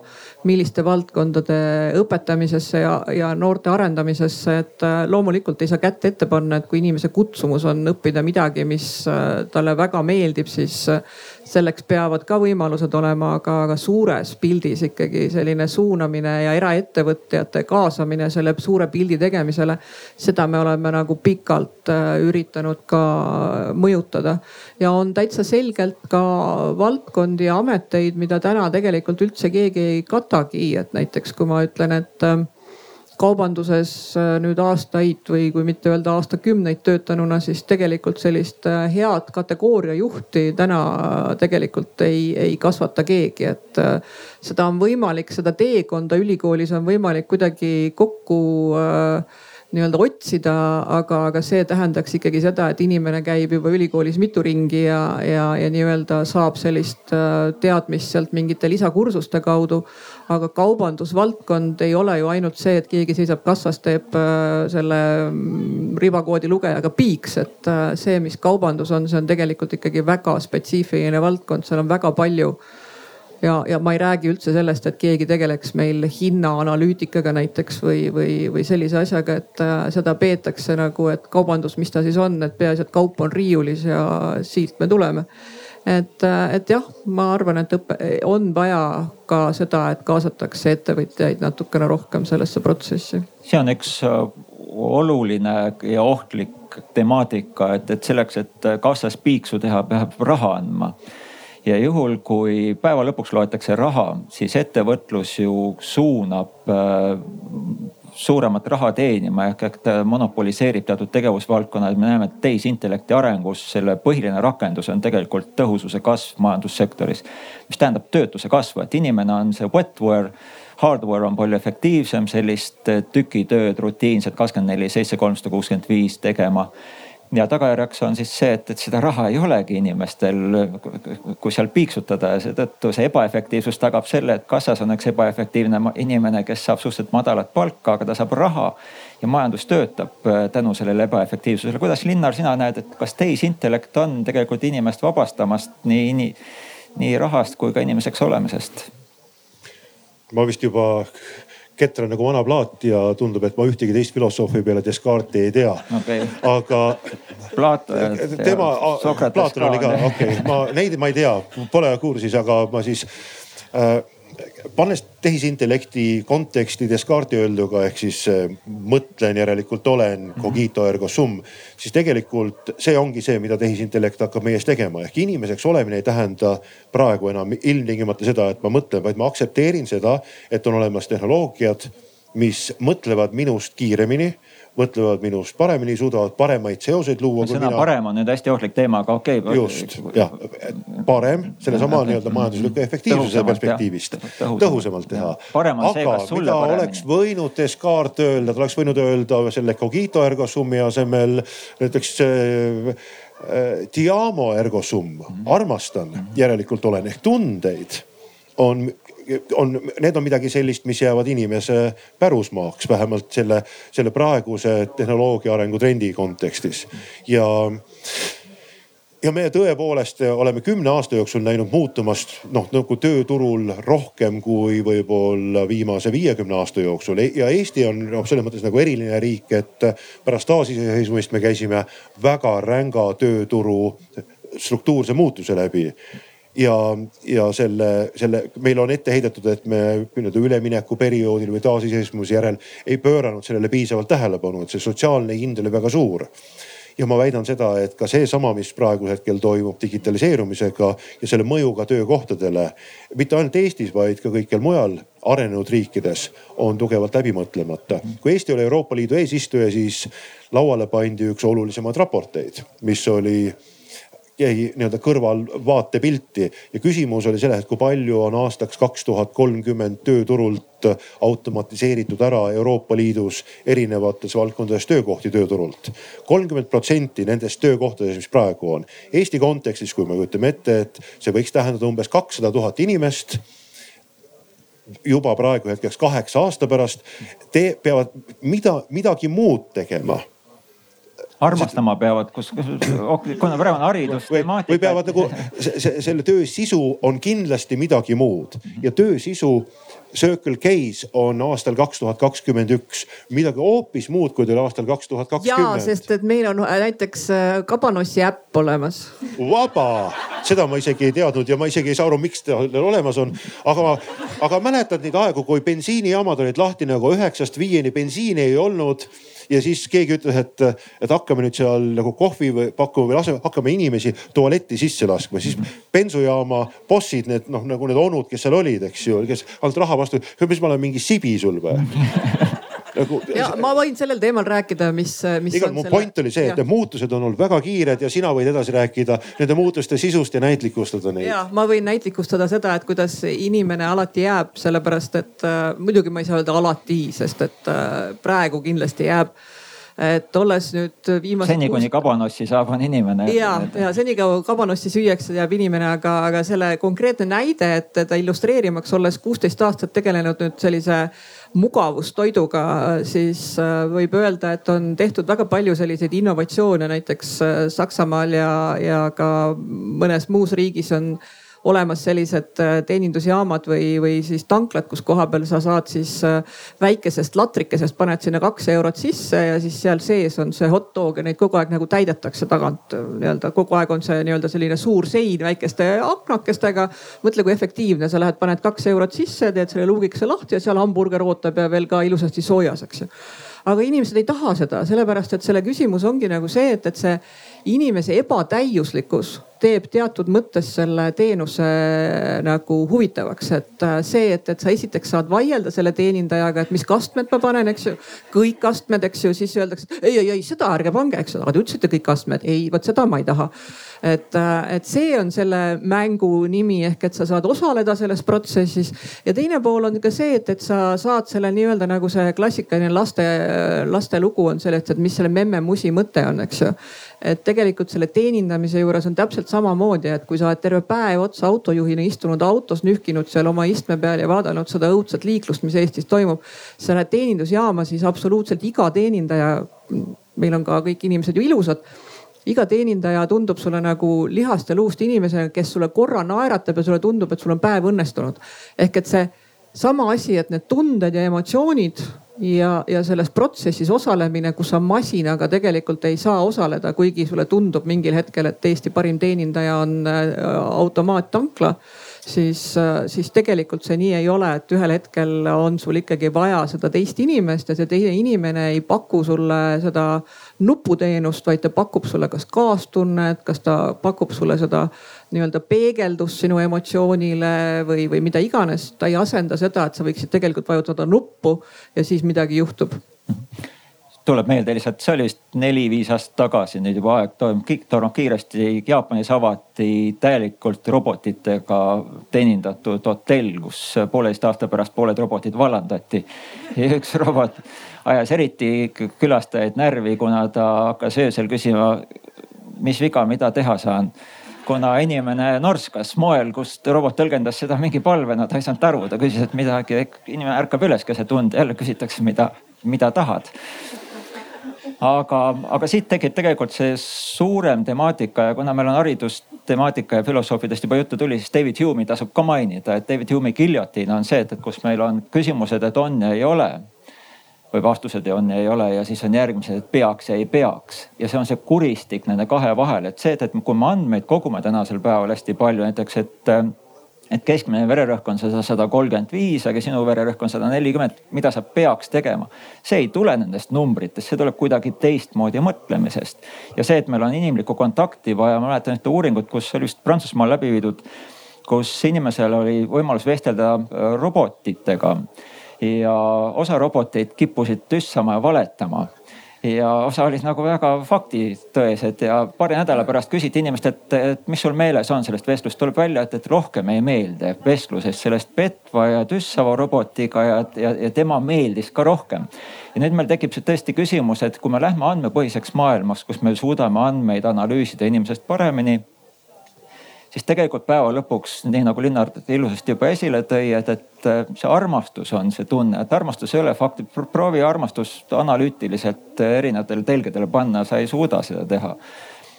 milliste valdkondade õpetamisesse ja, ja noorte arendamisesse, et äh, loomulikult ei saa kätt ette panna, et kui inimese kutsumus on õppida midagi, mis äh, talle väga meeldib, siis äh, selleks peavad ka võimalused olema, aga, aga suures pildis ikkagi selline suunamine ja eraettevõtjate kaasamine selle suure pildi tegemisele. seda me oleme nagu pikalt üritanud ka mõjutada ja on täitsa selgelt ka valdkondi ja ameteid, mida täna tegelikult üldse keegi ei kata võtagi, et näiteks kui ma ütlen, et ähm, kaubanduses äh, nüüd aastaid või kui mitte öelda aastakümneid töötanuna, siis tegelikult sellist äh, head kategooria juhti täna tegelikult ei, ei kasvata keegi, et äh, seda on võimalik, seda teekonda ülikoolis on võimalik kuidagi kokku äh, nii-öelda otsida, aga, aga see tähendaks ikkagi seda, et inimene käib juba ülikoolis mitu ringi ja, ja, ja nii-öelda saab sellist äh, teadmist sealt mingite lisakursuste kaudu. aga kaubandusvaldkond ei ole ju ainult see, et keegi seisab kassas, teeb äh, selle mm, ribakoodi lugejaga piiks, et äh, see, mis kaubandus on, see on tegelikult ikkagi väga spetsiifiline valdkond, seal on väga palju ja, ja ma ei räägi üldse sellest, et keegi tegeleks meil hinnaanalüütikaga näiteks või, või, või sellise asjaga, et äh, seda peetakse nagu, et kaubandus, mis ta siis on, et peaasi, et kaup on riiulis ja siit me tuleme et, äh, et jah, ma arvan, et õpe, on vaja ka seda, et kaasatakse ettevõtjaid natukene rohkem sellesse protsessi. see on üks äh, oluline ja ohtlik temaatika, et, et selleks, et kassas piiksu teha, peab raha andma ja juhul, kui päeva lõpuks loetakse raha, siis ettevõtlus ju suunab äh, suuremat raha teenima ehk, ehk ta monopoliseerib teatud tegevusvaldkonnad. me näeme, et tehisintellekti arengus selle põhiline rakendus on tegelikult tõhususe kasv majandussektoris, mis tähendab töötuse kasvu, et inimene on see wetware hardware on palju efektiivsem sellist tükitööd rutiinselt kakskümmend neli, seitse, kolmsada kuuskümmend viis tegema ja tagajärjeks on siis see, et, et seda raha ei olegi inimestel, kus seal piiksutada ja seetõttu see ebaefektiivsus tagab selle, et kassas on üks ebaefektiivne inimene, kes saab suhteliselt madalat palka, aga ta saab raha ja majandus töötab äh, tänu sellele ebaefektiivsusele. kuidas Linnar, sina näed, et kas tehisintellekt on tegelikult inimest vabastamast nii, nii, nii rahast kui ka inimeseks olemisest? ma vist juba ketran nagu vana plaat ja tundub, et ma ühtegi teist filosoofi peale Descartes'i ei tea okay.. aga. Plato ja. tema, Platon oli ka, okei okay., ma neid ma ei tea, pole kursis, aga ma siis äh, pannes tehisintellekti konteksti Descartesi öelduga ehk siis äh, mõtlen, järelikult olen, mhm. cogito ergo sum. siis tegelikult see ongi see, mida tehisintellekt hakkab meie eest tegema, ehk inimeseks olemine ei tähenda praegu enam ilmtingimata seda, et ma mõtlen, vaid ma aktsepteerin seda, et on olemas tehnoloogiad, mis mõtlevad minust kiiremini mõtlevad minust paremini, suudavad paremaid seoseid luua. sõna mina. parem on nüüd hästi ohtlik teema, aga okei okay.. just jah, parem sellesama nii-öelda majandusliku efektiivsuse perspektiivist tõhusamalt teha. aga mida oleks võinud Descartes öelda, ta oleks võinud öelda selle cogito ergo sum'i asemel näiteks äh, äh, Diamo ergo sum, mhm. armastan, järelikult olen ehk tundeid on on, need on midagi sellist, mis jäävad inimese pärusmaaks, vähemalt selle, selle praeguse tehnoloogia arengutrendi kontekstis. Ja ja me tõepoolest oleme kümne aasta jooksul näinud muutumast noh nagu tööturul rohkem kui võib-olla viimase viiekümne aasta jooksul. Ja Eesti on noh, selles mõttes nagu eriline riik, et pärast taasiseseisvumist me käisime väga ränga tööturu struktuurse muutuse läbi ja, ja selle, selle meil on ette heidetud, et me nii-öelda üleminekuperioodil või taasiseseisvumise järel ei pööranud sellele piisavalt tähelepanu, et see sotsiaalne hind oli väga suur ja ma väidan seda, et ka seesama, mis praegu hetkel toimub digitaliseerumisega ja selle mõjuga töökohtadele, mitte ainult Eestis, vaid ka kõikjal mujal, arenenud riikides on tugevalt läbi mõtlemata. kui Eesti oli Euroopa Liidu eesistuja, siis lauale pandi üks olulisemaid raporteid, mis oli jäi nii-öelda kõrvalvaatepilti ja küsimus oli selles, et kui palju on aastaks kaks tuhat kolmkümmend tööturult automatiseeritud ära Euroopa Liidus erinevates valdkondades töökohti tööturult. kolmkümmend protsenti nendest töökohtadest, mis praegu on. Eesti kontekstis, kui me kujutame ette, et see võiks tähendada umbes kakssada tuhat inimest juba praegu hetkeks kaheksa aasta pärast, te peavad mida, midagi muud tegema armastama peavad, kus, kuna praegu on haridus. või, või peavad nagu selle töö sisu on kindlasti midagi muud ja töö sisu Circle K-s on aastal kaks tuhat kakskümmend üks midagi hoopis muud, kui ta oli aastal kaks tuhat kakskümmend. sest et meil on äh, näiteks äh, Kabanossi äpp olemas. vaba, seda ma isegi ei teadnud ja ma isegi ei saa aru, miks ta olemas on. aga, aga mäletad neid aegu, kui bensiinijaamad olid lahti nagu üheksast viieni, bensiini ei olnud ja siis keegi ütles, et, et hakkame nüüd seal nagu kohvi või pakkuma või laseme, hakkame inimesi tualetti sisse laskma, siis bensujaama bossid, need noh, nagu need onud, kes seal olid, eks ju, kes andsid raha vastu, mis ma olen mingi sibi sul või nagu. ja ma võin sellel teemal rääkida, mis, mis. igal mu selle... point oli see, et need muutused on olnud väga kiired ja sina võid edasi rääkida nende muutuste sisust ja näitlikustada neid. ja ma võin näitlikustada seda, et kuidas inimene alati jääb, sellepärast et äh, muidugi ma ei saa öelda alati, sest et äh, praegu kindlasti jääb et olles nüüd viimased. seni kuni kabanossi saab, on inimene. ja, ja senikaua kabanossi süüakse, jääb inimene, aga, aga selle konkreetne näide, et teda illustreerimaks, olles kuusteist aastat tegelenud nüüd sellise mugavustoiduga, siis äh, võib öelda, et on tehtud väga palju selliseid innovatsioone, näiteks äh, Saksamaal ja, ja ka mõnes muus riigis on olemas sellised äh, teenindusjaamad või, või siis tanklad, kus kohapeal sa saad siis väikesest latrikesest paned sinna kaks eurot sisse ja siis seal sees on see hot dog ja neid kogu aeg nagu täidetakse tagant nii-öelda kogu aeg on see nii-öelda selline suur sein väikeste aknakestega. mõtle, kui efektiivne, sa lähed, paned kaks eurot sisse, teed selle luugikese lahti ja seal hamburger ootab ja veel ka ilusasti soojas, eks ju aga inimesed ei taha seda, sellepärast et selle küsimus ongi nagu see, et, et see inimese ebatäiuslikkus teeb teatud mõttes selle teenuse nagu huvitavaks, et äh, see, et, et sa esiteks saad vaielda selle teenindajaga, et mis kastmed ma panen, eks ju. kõik astmed, eks ju, siis öeldakse, et ei, ei, ei seda ärge pange, eks ju, aga te ütlesite kõik astmed, ei, vot seda ma ei taha et, äh, et see on selle mängu nimi ehk et sa saad osaleda selles protsessis ja teine pool on ka see, et, et sa saad selle nii-öelda nagu see klassikaline laste, laste lugu on sellest, et mis selle memme-musi mõte on, eks ju et tegelikult selle teenindamise juures on täpselt samamoodi, et kui sa oled terve päev otsa autojuhina istunud autos, nühkinud seal oma istme peal ja vaadanud seda õudset liiklust, mis Eestis toimub. sa lähed teenindusjaama, siis absoluutselt iga teenindaja, meil on ka kõik inimesed ju ilusad iga teenindaja tundub sulle nagu lihast ja luust inimesena, kes sulle korra naeratab ja sulle tundub, et sul on päev õnnestunud. ehk et see sama asi, et need tunded ja emotsioonid ja, ja selles protsessis osalemine, kus sa masinaga tegelikult ei saa osaleda, kuigi sulle tundub mingil hetkel, et Eesti parim teenindaja on äh, automaattankla siis, äh, siis tegelikult see nii ei ole, et ühel hetkel on sul ikkagi vaja seda teist inimest ja see teine inimene ei paku sulle seda nuputeenust, vaid ta pakub sulle kas kaastunnet, kas ta pakub sulle seda nii-öelda peegeldust sinu emotsioonile või, või mida iganes. ta ei asenda seda, et sa võiksid tegelikult vajutada nuppu ja siis midagi juhtub tuleb meelde lihtsalt, see oli vist neli-viis aastat tagasi, nüüd juba aeg toimub, tormab kiiresti. Jaapanis avati täielikult robotitega teenindatud hotell, kus pooleteist aasta pärast pooled robotid vallandati. ja üks robot ajas eriti külastajaid närvi, kuna ta hakkas öösel küsima, mis viga, mida teha saan kuna inimene norskas moel, kust robot tõlgendas seda mingi palvena, ta ei saanud aru, ta küsis, et midagi, inimene ärkab üles keset und, jälle küsitakse, mida, mida tahad aga, aga siit tekib tegelikult see suurem temaatika ja kuna meil on haridustemaatika ja filosoofidest juba juttu tuli, siis David Hume'i tasub ka mainida, et David Hume'i giljotiin on see, et, et kus meil on küsimused, et on ja ei ole või vastused on ja ei ole ja siis on järgmised, et peaks ja ei peaks. ja see on see kuristik nende kahe vahel, et see, et, et kui me andmeid kogume tänasel päeval hästi palju, näiteks, et et keskmine vererõhk on seda sada kolmkümmend viis, aga sinu vererõhk on sada nelikümmend, mida sa peaks tegema. see ei tule nendest numbritest, see tuleb kuidagi teistmoodi mõtlemisest. ja see, et meil on inimlikku kontakti vaja, ma mäletan ühte uuringut, kus oli vist Prantsusmaal läbi viidud kus inimesel oli võimalus vestelda robotitega ja osa roboteid kippusid tüssama ja valetama ja osa olid nagu väga faktitõesed ja paari nädala pärast küsiti inimest, et, et mis sul meeles on sellest vestlust, tuleb välja, et, et rohkem ei meeldi vestlusest sellest petva ja tüssava robotiga ja, ja, ja tema meeldis ka rohkem. ja nüüd meil tekib see tõesti küsimus, et kui me lähme andmepõhiseks maailmaks, kus me suudame andmeid analüüsida inimesest paremini siis tegelikult päeva lõpuks, nii nagu Linnar ilusasti juba esile tõi, et, et see armastus on see tunne, et armastus ei ole fakt, proovi armastust analüütiliselt erinevatele telgedele panna, sa ei suuda seda teha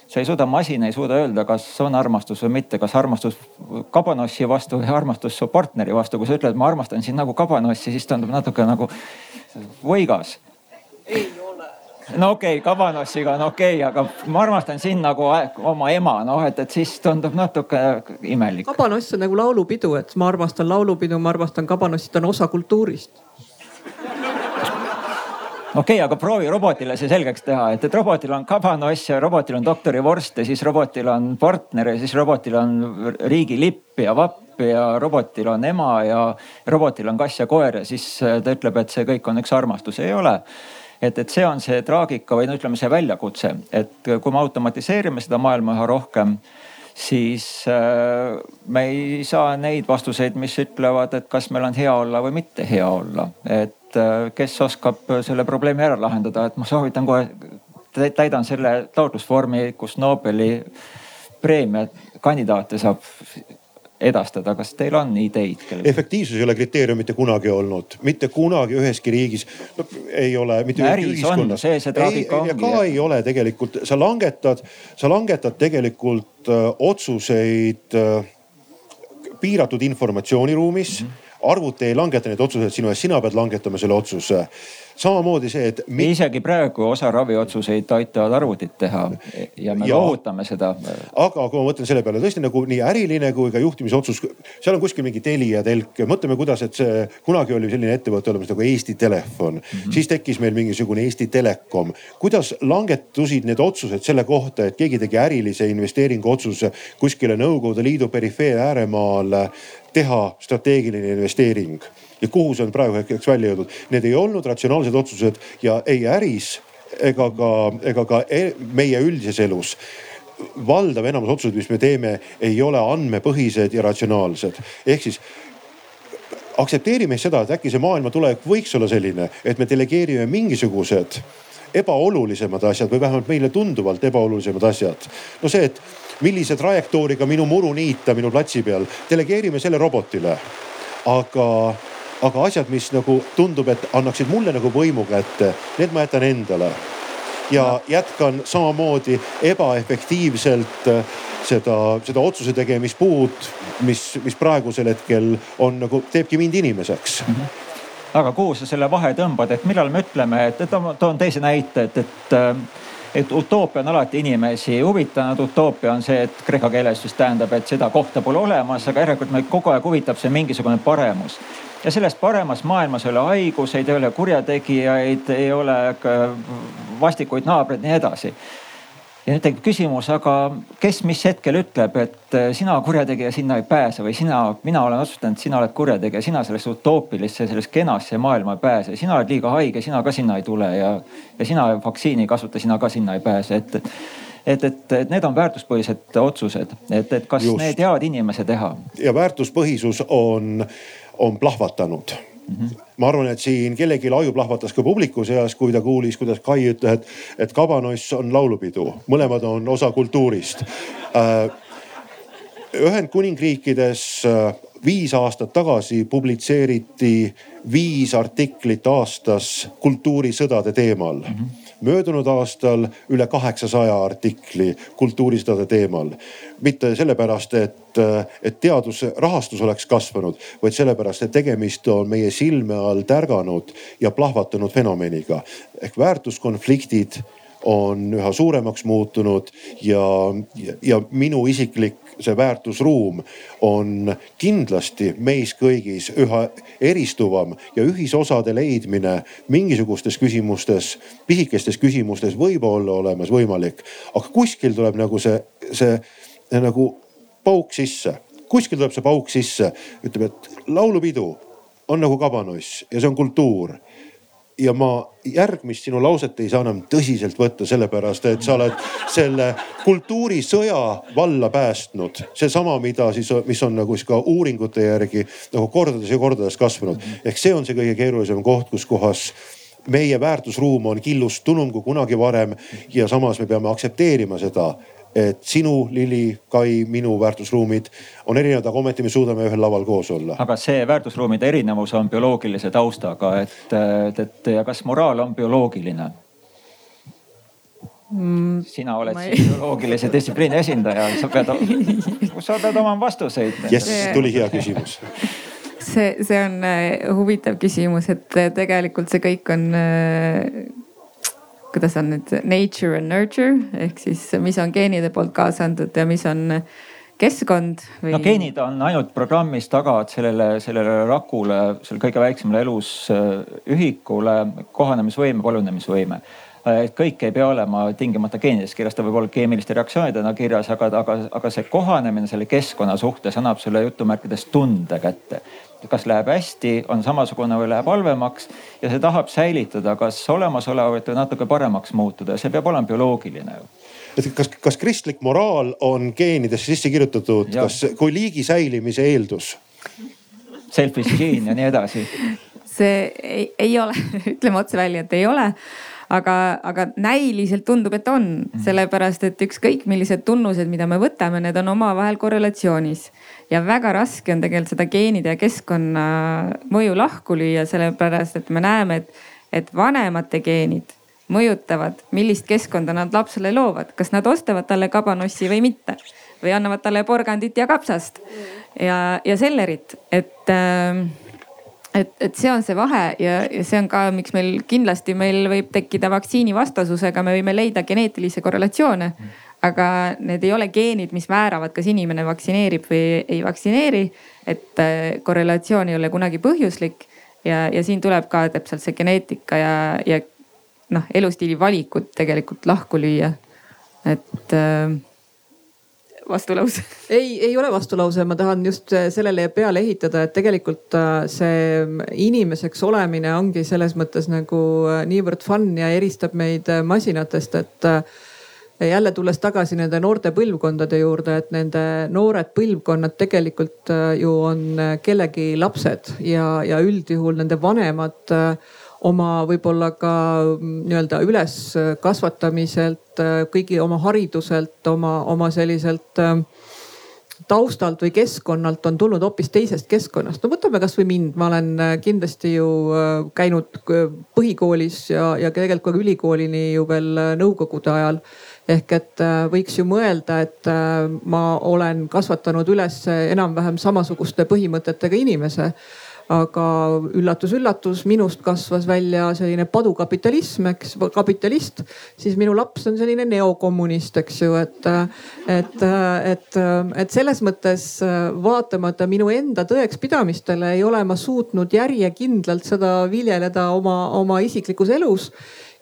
sa ei suuda, masin ei suuda öelda, kas on armastus või mitte, kas armastus kabanossi vastu või armastus su partneri vastu. kui sa ütled, ma armastan sind nagu kabanossi, siis tundub natuke nagu võigas. ei no okei okay,, kabanossiga on okei okay,, aga ma armastan sind nagu oma ema, noh et, et siis tundub natuke imelik. kabanoss on nagu laulupidu, et ma armastan laulupidu, ma armastan kabanossi, ta on osa kultuurist. Okei okay,, aga proovi robotile see selgeks teha, et, et robotil on kabanoss ja robotil on doktorivorst ja siis robotil on partner ja siis robotil on riigilipp ja vapp ja robotil on ema ja robotil on kass ja koer ja siis ta ütleb, et see kõik on üks armastus, ei ole et, et see on see traagika või no ütleme, see väljakutse, et kui me automatiseerime seda maailma üha rohkem, siis äh, me ei saa neid vastuseid, mis ütlevad, et kas meil on hea olla või mitte hea olla. et äh, kes oskab selle probleemi ära lahendada, et ma soovitan kohe, täidan selle taotlusvormi, kus Nobeli preemia kandidaate saab edastada, kas teil on ideid? efektiivsus ei ole kriteerium mitte kunagi olnud, mitte kunagi üheski riigis no,. ei ole üheski ühiskonnas. see, see traagika ongi. ka ei ole tegelikult, sa langetad, sa langetad tegelikult öö, äh, otsuseid öö, äh, piiratud informatsiooniruumis mm. -hmm arvuti ei langeta neid otsuseid sinu eest, sina pead langetama selle otsuse samamoodi see, et. isegi praegu osa raviotsuseid aitavad arvutid teha ja me loovutame seda. aga kui ma mõtlen selle peale tõesti nagu nii äriline kui ka juhtimisotsus, seal on kuskil mingi Telia telk ja mõtleme, kuidas, et see kunagi oli selline ettevõte olemas nagu Eesti Telefon mm, -hmm. siis tekkis meil mingisugune Eesti Telekom. kuidas langetusid need otsused selle kohta, et keegi tegi ärilise investeeringu otsuse kuskile Nõukogude Liidu perifeer ääremaal teha strateegiline investeering ja kuhu see on praegu hetkeks välja jõudnud. Need ei olnud ratsionaalsed otsused ja ei äris ega ka, ega ka e meie üldises elus valdav enamus otsuseid, mis me teeme, ei ole andmepõhised ja ratsionaalsed. ehk siis aktsepteerime seda, et äkki see maailma tulevik võiks olla selline, et me delegeerime mingisugused ebaolulisemad asjad või vähemalt meile tunduvalt ebaolulisemad asjad. no see, et millise trajektooriga minu muru niita minu platsi peal, delegeerime selle robotile. aga aga asjad, mis nagu tundub, et annaksid mulle nagu võimu kätte, need ma jätan endale. ja jätkan samamoodi ebaefektiivselt äh, seda, seda otsuse tegemispuud, mis, mis praegusel hetkel on nagu, teebki mind inimeseks mm. -hmm aga kuhu sa selle vahe tõmbad, et millal me ütleme, et, toon teise näite, et, et äh, et utoopia on alati inimesi huvitanud, utoopia on see, et kreeka keeles siis tähendab, et seda kohta pole olemas, aga järelikult meid kogu aeg huvitab see mingisugune paremus ja selles paremas maailmas ei ole haiguseid, ei ole kurjategijaid, ei ole vastikuid naabreid, nii edasi. ja nüüd tekib küsimus, aga kes, mis hetkel ütleb, et äh, sina kurjategija sinna ei pääse või sina, mina olen otsustanud, et sina oled kurjategija, sina sellesse utoopilisse, sellesse kenasse maailma ei pääse, sina oled liiga haige, sina ka sinna ei tule ja, ja sina vaktsiini ei kasuta, sina ka sinna ei pääse, et et, et, et need on väärtuspõhised otsused, et, et kas Just. need jäävad inimese teha. ja väärtuspõhisus on on plahvatanud Mm -hmm. ma arvan, et siin kellelgi aju plahvatas ka publiku seas, kui ta kuulis, kuidas Kai ütles, et, et kabanoss on laulupidu, mõlemad on osa kultuurist. Äh, Ühendkuningriikides äh, viis aastat tagasi publitseeriti viis artiklit aastas kultuurisõdade teemal mm. -hmm möödunud aastal üle kaheksasaja artikli kultuurisõdade teemal. mitte sellepärast, et, et teadusrahastus oleks kasvanud, vaid sellepärast, et tegemist on meie silme all tärganud ja plahvatanud fenomeniga ehk väärtuskonfliktid on üha suuremaks muutunud ja, ja, ja minu isiklik see väärtusruum on kindlasti meis kõigis üha eristuvam ja ühisosade leidmine mingisugustes küsimustes, pisikestes küsimustes võib olla olemas võimalik. aga kuskil tuleb nagu see, see nagu pauk sisse kuskil tuleb see pauk sisse, ütleb, et laulupidu on nagu kabanoss ja see on kultuur ja ma järgmist sinu lauset ei saa enam tõsiselt võtta, sellepärast et sa oled selle kultuurisõja valla päästnud. seesama, mida siis, mis on nagu siis ka uuringute järgi nagu kordades ja kordades kasvanud. ehk see on see kõige keerulisem koht, kus kohas meie väärtusruum on killustunum kui kunagi varem ja samas me peame aktsepteerima seda, et sinu, Lili, Kai, minu väärtusruumid on erinevad, aga ometi me suudame ühel laval koos olla. aga see väärtusruumide erinevus on bioloogilise taustaga, et, et, et ja kas moraal on bioloogiline? Mm, sina oled ei... siis bioloogilise distsipliini esindaja, sa pead, sa pead omama vastuseid. jess, tuli hea küsimus see, see on äh, huvitav küsimus, et äh, tegelikult see kõik on äh, kuidas on nüüd nature and nurture ehk siis, mis on geenide poolt kaasa antud ja mis on keskkond või? no geenid on ainult programmis tagavad sellele, sellele rakule, selle kõige väiksemale elusühikule kohanemisvõime, palunemisvõime et kõik ei pea olema tingimata geenides kirjas, ta võib olla keemiliste reaktsioonidena kirjas, aga, aga, aga see kohanemine selle keskkonna suhtes annab sulle jutumärkides tunde kätte kas läheb hästi, on samasugune või läheb halvemaks ja see tahab säilitada kas olemasolevat või natuke paremaks muutuda ja see peab olema bioloogiline ju et kas, kas kristlik moraal on geenidesse sisse kirjutatud, kas kui liigi säilimise eeldus? Selfish gene ja nii edasi. see ei, ei ole, ütleme otse välja, et ei ole aga, aga näiliselt tundub, et on, mhm. sellepärast et ükskõik millised tunnused, mida me võtame, need on omavahel korrelatsioonis. ja väga raske on tegelikult seda geenide ja keskkonna mõju lahku lüüa, sellepärast et me näeme, et, et vanemate geenid mõjutavad, millist keskkonda nad lapsele loovad, kas nad ostavad talle kabanossi või mitte või annavad talle porgandit ja kapsast ja, ja sellerit, et äh, et, et see on see vahe ja, ja see on ka, miks meil kindlasti meil võib tekkida vaktsiinivastasusega, me võime leida geneetilisi korrelatsioone. aga need ei ole geenid, mis määravad, kas inimene vaktsineerib või ei vaktsineeri. et äh, korrelatsioon ei ole kunagi põhjuslik ja, ja siin tuleb ka täpselt see geneetika ja, ja noh, elustiili valikud tegelikult lahku lüüa. et äh, vastulause? ei, ei ole vastulause, ma tahan just äh, sellele peale ehitada, et tegelikult äh, see inimeseks olemine ongi selles mõttes nagu äh, niivõrd fun ja eristab meid masinatest, et jälle tulles tagasi nende noorte põlvkondade juurde, et nende noored põlvkonnad tegelikult ju on kellegi lapsed ja, ja üldjuhul nende vanemad oma võib-olla ka mm, nii-öelda üleskasvatamiselt, äh, kõigi oma hariduselt, oma, oma selliselt äh, taustalt või keskkonnalt on tulnud hoopis teisest keskkonnast. no võtame kasvõi mind, ma olen äh, kindlasti ju käinud põhikoolis ja, ja tegelikult ka ülikoolini ju veel nõukogude ajal. ehk et võiks ju mõelda, et ma olen kasvatanud üles enam-vähem samasuguste põhimõtetega inimese aga üllatus-üllatus, minust kasvas välja selline padukapitalism, eks, kapitalist, siis minu laps on selline neokommunist, eks ju, et, et, et, et selles mõttes vaatamata minu enda tõekspidamistele ei ole ma suutnud järjekindlalt seda viljeleda oma, oma isiklikus elus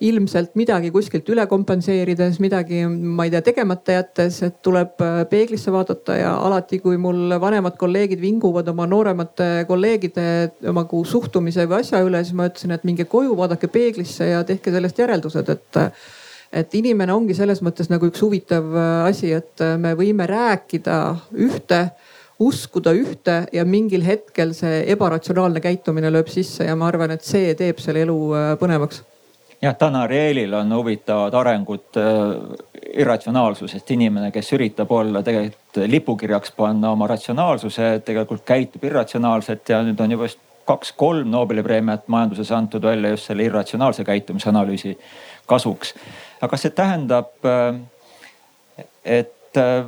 ilmselt midagi kuskilt üle kompenseerides, midagi, ma ei tea, tegemata jättes, et tuleb äh, peeglisse vaadata ja alati, kui mul vanemad kolleegid vinguvad oma nooremate kolleegide oma suhtumise või asja üle, siis ma ütlesin, et minge koju, vaadake peeglisse ja tehke sellest järeldused, et et inimene ongi selles mõttes nagu üks huvitav äh, asi, et äh, me võime rääkida ühte uskuda ühte ja mingil hetkel see ebaratsionaalne käitumine lööb sisse ja ma arvan, et see teeb selle elu põnevaks jah, Dan Arielyl on huvitavad arengud äh, irratsionaalsusest, inimene, kes üritab olla tegelikult lipukirjaks panna oma ratsionaalsuse, tegelikult käitub irratsionaalselt ja nüüd on juba kaks-kolm Nobeli preemiat majanduses antud välja just selle irratsionaalse käitumise analüüsi kasuks. aga kas see tähendab, äh, et, äh,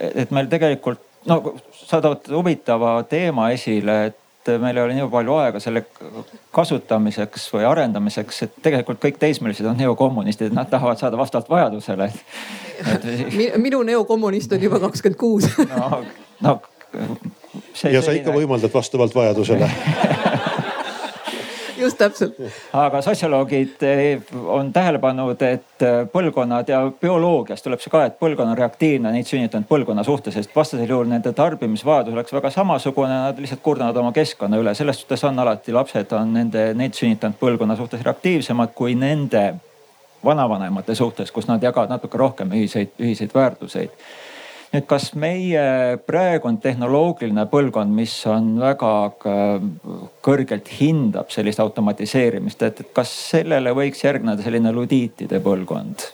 et meil tegelikult no sa tood huvitava teema esile, et meil ei ole nii palju aega selle kasutamiseks või arendamiseks, et tegelikult kõik teismelised on neokommunistid, nad tahavad saada vastavalt vajadusele et.... minu neokommunist on juba kakskümmend kuus. no, no. ja sa ikka võimaldad vastavalt vajadusele just täpselt. aga sotsioloogid eh, on tähele pannud, et eh, põlvkonnad ja bioloogias tuleb see ka, et põlvkond on reaktiivne neid sünnitanud põlvkonna suhtes, sest vastasel juhul nende tarbimisvajadus oleks väga samasugune, nad lihtsalt kurdavad oma keskkonna üle. selles suhtes on alati lapsed on nende, neid sünnitanud põlvkonna suhtes reaktiivsemad kui nende vanavanemate suhtes, kus nad jagavad natuke rohkem ühiseid, ühiseid väärtuseid nüüd, kas meie praegu on tehnoloogiline põlvkond, mis on väga kõrgelt hindab sellist automatiseerimist, et kas sellele võiks järgneda selline ludiitide põlvkond,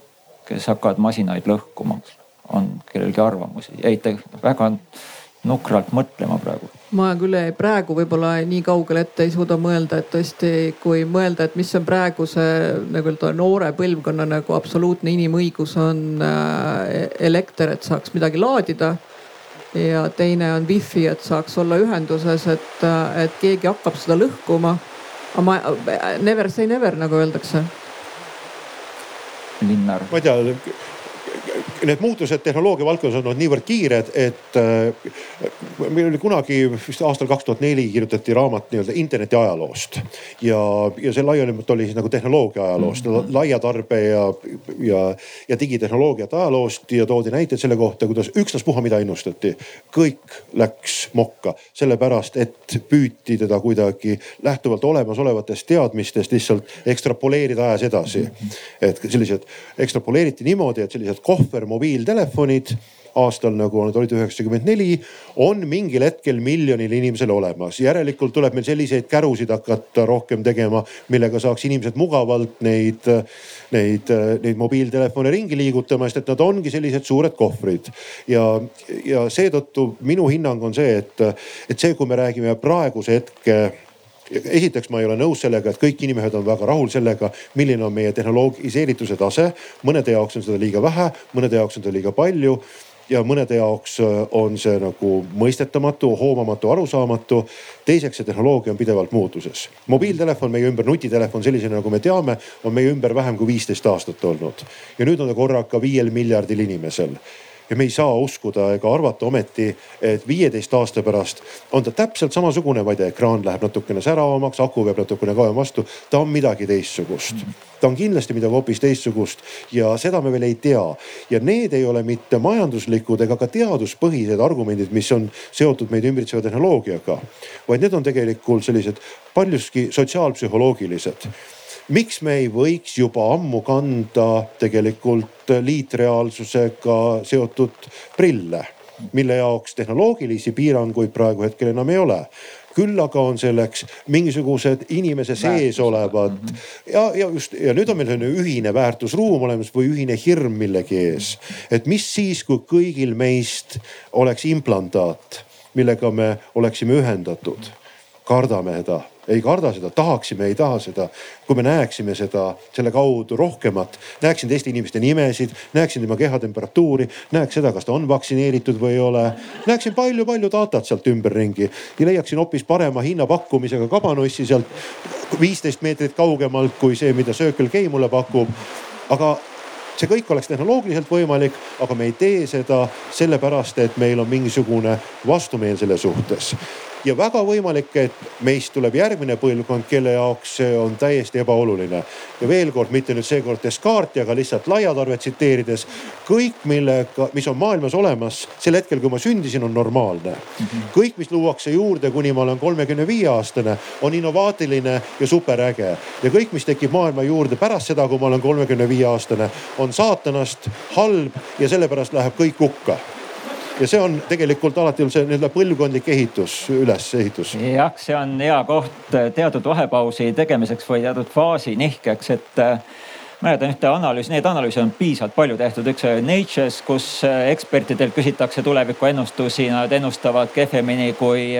kes hakkavad masinaid lõhkuma? on kellelgi arvamusi? jäite väga nukralt mõtlema praegu? ma küll praegu võib-olla nii kaugele ette ei suuda mõelda, et tõesti, kui mõelda, et mis on praeguse nagu noore põlvkonna nagu absoluutne inimõigus on äh, elekter, et saaks midagi laadida. ja teine on wifi, et saaks olla ühenduses, et, äh, et keegi hakkab seda lõhkuma. aga ma never say never nagu öeldakse. Linnar. ma ei tea need muutused tehnoloogia valdkonnas on olnud niivõrd kiired, et äh, meil oli kunagi vist aastal kaks tuhat neli kirjutati raamat nii-öelda interneti ajaloost. ja, ja see laiemalt oli siis nagu tehnoloogia ajaloost mm, -hmm. laia tarbe ja, ja, ja digitehnoloogiate ajaloost ja toodi näiteid selle kohta, kuidas ükstaspuha mida ennustati. kõik läks mokka, sellepärast et püüti teda kuidagi lähtuvalt olemasolevatest teadmistest lihtsalt ekstrapoleerida ajas edasi. et sellised ekstrapoleeriti niimoodi, et sellised kohver mobiiltelefonid aastal nagu nad olid üheksakümmend neli, on mingil hetkel miljonil inimesel olemas. järelikult tuleb meil selliseid kärusid hakata rohkem tegema, millega saaks inimesed mugavalt neid, neid, neid mobiiltelefone ringi liigutama, sest et nad ongi sellised suured kohvrid. ja, ja seetõttu minu hinnang on see, et, et see, kui me räägime praeguse hetke esiteks ma ei ole nõus sellega, et kõik inimesed on väga rahul sellega, milline on meie tehnoloogiseerituse tase. mõnede jaoks on seda liiga vähe, mõnede jaoks on seda liiga palju ja mõnede jaoks äh, on see nagu mõistetamatu, hoomamatu, arusaamatu. teiseks, see tehnoloogia on pidevalt muutuses. mobiiltelefon meie ümber, nutitelefon sellisena nagu me teame, on meie ümber vähem kui viisteist aastat olnud ja nüüd on ta korraga viiel miljardil inimesel ja me ei saa uskuda ega arvata ometi, et viieteist aasta pärast on ta täpselt samasugune, vaid ekraan läheb natukene säravamaks, aku peab natukene kauem vastu. ta on midagi teistsugust, ta on kindlasti midagi hoopis teistsugust ja seda me veel ei tea. ja need ei ole mitte majanduslikud ega ka teaduspõhised argumendid, mis on seotud meid ümbritseva tehnoloogiaga, vaid need on tegelikult sellised paljuski sotsiaalpsühholoogilised miks me ei võiks juba ammu kanda tegelikult liitreaalsusega seotud prille, mille jaoks tehnoloogilisi piiranguid praegu hetkel enam ei ole küll aga on selleks mingisugused inimese sees olevad mhm. ja, ja just ja nüüd on meil selline ühine väärtusruum olemas või ühine hirm millegi ees. et mis siis, kui kõigil meist oleks implantaat, millega me oleksime ühendatud, kardame seda ei karda seda, tahaksime, ei taha seda. kui me näeksime seda selle kaudu rohkemat, näeksin teiste inimeste nimesid, näeksin tema kehatemperatuuri, näeks seda, kas ta on vaktsineeritud või ei ole. näeksin palju-palju datat sealt ümberringi ja leiaksin hoopis parema hinnapakkumisega kabanossi sealt viisteist meetrit kaugemalt kui see, mida Circle K mulle pakub. aga see kõik oleks tehnoloogiliselt võimalik, aga me ei tee seda sellepärast, et meil on mingisugune vastumeel selle suhtes ja väga võimalik, et meist tuleb järgmine põlvkond, kelle jaoks see on täiesti ebaoluline. ja veel kord, mitte nüüd seekord Descartes'i, aga lihtsalt laiatarvet tsiteerides. kõik, millega, mis on maailmas olemas sel hetkel, kui ma sündisin, on normaalne. kõik, mis luuakse juurde, kuni ma olen kolmekümne viie aastane, on innovaatiline ja superäge. ja kõik, mis tekib maailma juurde pärast seda, kui ma olen kolmekümne viie aastane, on saatanast, halb ja sellepärast läheb kõik hukka ja see on tegelikult alati see nii-öelda põlvkondlik ehitus, ülesehitus. jah, see on hea koht teatud vahepausi tegemiseks või teatud faasi nihkeks, et äh, mäletan ühte analüüsi, neid analüüse on piisavalt palju tehtud, üks Nature's, kus äh, ekspertidelt küsitakse tulevikuennustusi, nad ennustavad kehvemini kui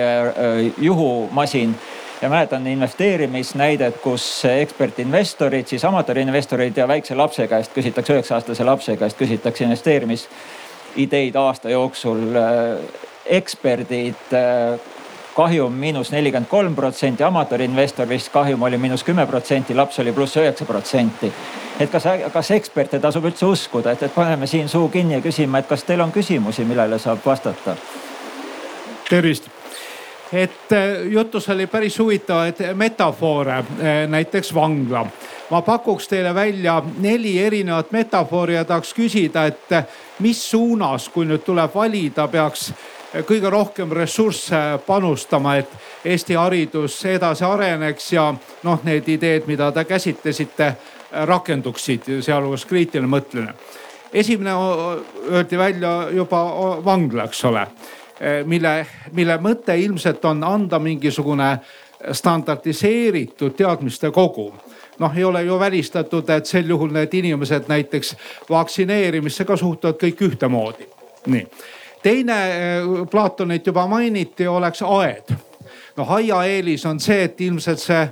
juhumasin ja mäletan investeerimisnäidet, kus ekspertinvestorid, siis amatöörinvestorid ja väikse lapse käest küsitakse, üheksa aastase lapse käest küsitakse investeerimis ideid aasta jooksul. Äh, eksperdid äh, kahjum miinus nelikümmend kolm protsenti, amatöörinvestor vist kahjum oli miinus kümme protsenti, laps oli pluss üheksa protsenti. et kas, kas eksperte tasub üldse uskuda, et, et paneme siin suu kinni ja küsime, et kas teil on küsimusi, millele saab vastata? tervist et jutus oli päris huvitavaid metafoore, näiteks vangla ma pakuks teile välja neli erinevat metafoori ja tahaks küsida, et mis suunas, kui nüüd tuleb valida, peaks kõige rohkem ressursse panustama, et Eesti haridus edasi areneks ja noh, need ideed, mida te käsitlesite, rakenduksid, sealhulgas kriitiline mõtlemine. esimene öeldi välja juba vangla, eks ole, mille, mille mõte ilmselt on anda mingisugune standardiseeritud teadmiste kogum noh, ei ole ju välistatud, et sel juhul need inimesed näiteks vaktsineerimisse ka suhtuvad kõik ühtemoodi. nii, teine eh, Platonit juba mainiti, oleks aed. noh, aia eelis on see, et ilmselt see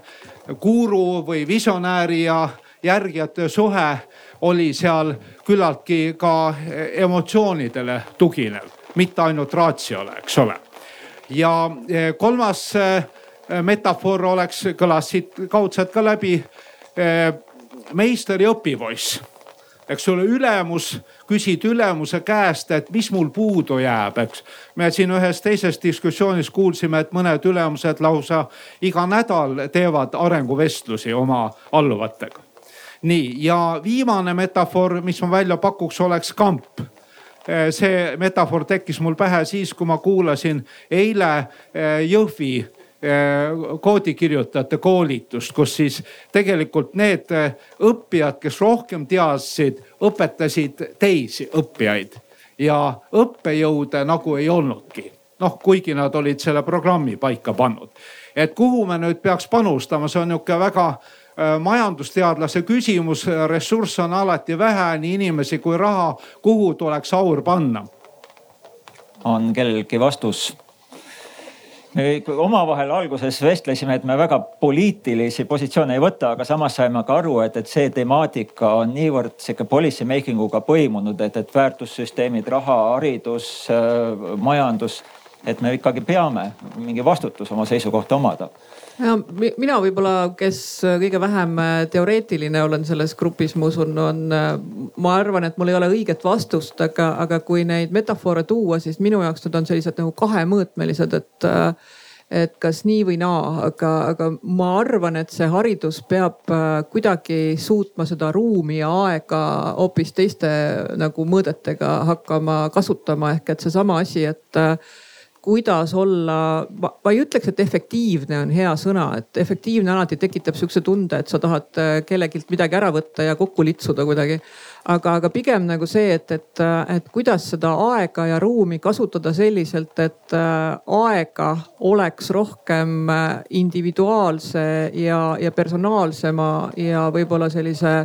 guru või visionääri ja järgijate suhe oli seal küllaltki ka emotsioonidele tuginev, mitte ainult ratsio'le, eks ole. ja eh, kolmas eh, metafoor oleks, kõlas siit kaudselt ka läbi Eh, meister ja õpipoiss, eks ole, ülemus, küsid ülemuse käest, et mis mul puudu jääb, eks. me siin ühes teises diskussioonis kuulsime, et mõned ülemused lausa iga nädal teevad arenguvestlusi oma alluvatega. nii ja viimane metafoor, mis ma välja pakuks, oleks kamp see metafoor tekkis mul pähe siis, kui ma kuulasin eile eh, Jõhvi Äh, koodikirjutajate koolitust, kus siis tegelikult need õppijad, kes rohkem teadsid, õpetasid teisi õppijaid ja õppejõude nagu ei olnudki. noh, kuigi nad olid selle programmi paika pannud. et kuhu me nüüd peaks panustama, see on nihuke väga majandusteadlase küsimus, ressursse on alati vähe, nii inimesi kui raha, kuhu tuleks aur panna? on kellelgi vastus omavahel alguses vestlesime, et me väga poliitilisi positsioone ei võta, aga samas saime ka aru, et, et see temaatika on niivõrd sihuke policy making uga põimunud, et, et väärtussüsteemid, raha, haridus, äh, majandus, et me ikkagi peame mingi vastutus oma seisukohta omada ja mina võib-olla, kes kõige vähem äh, teoreetiline olen selles grupis, ma usun, on, äh, ma arvan, et mul ei ole õiget vastust, aga, aga kui neid metafoore tuua, siis minu jaoks need on sellised nagu kahemõõtmelised, et äh, et kas nii või naa, aga, aga ma arvan, et see haridus peab kuidagi suutma seda ruumi ja aega hoopis teiste nagu mõõdetega hakkama kasutama, ehk et seesama asi, et kuidas olla, ma ei ütleks, et efektiivne on hea sõna, et efektiivne alati tekitab sihukese tunde, et sa tahad äh, kellegilt midagi ära võtta ja kokku litsuda kuidagi. aga, aga pigem nagu see, et, et, et kuidas seda aega ja ruumi kasutada selliselt, et äh, aega oleks rohkem äh, individuaalse ja, ja personaalsema ja võib-olla sellise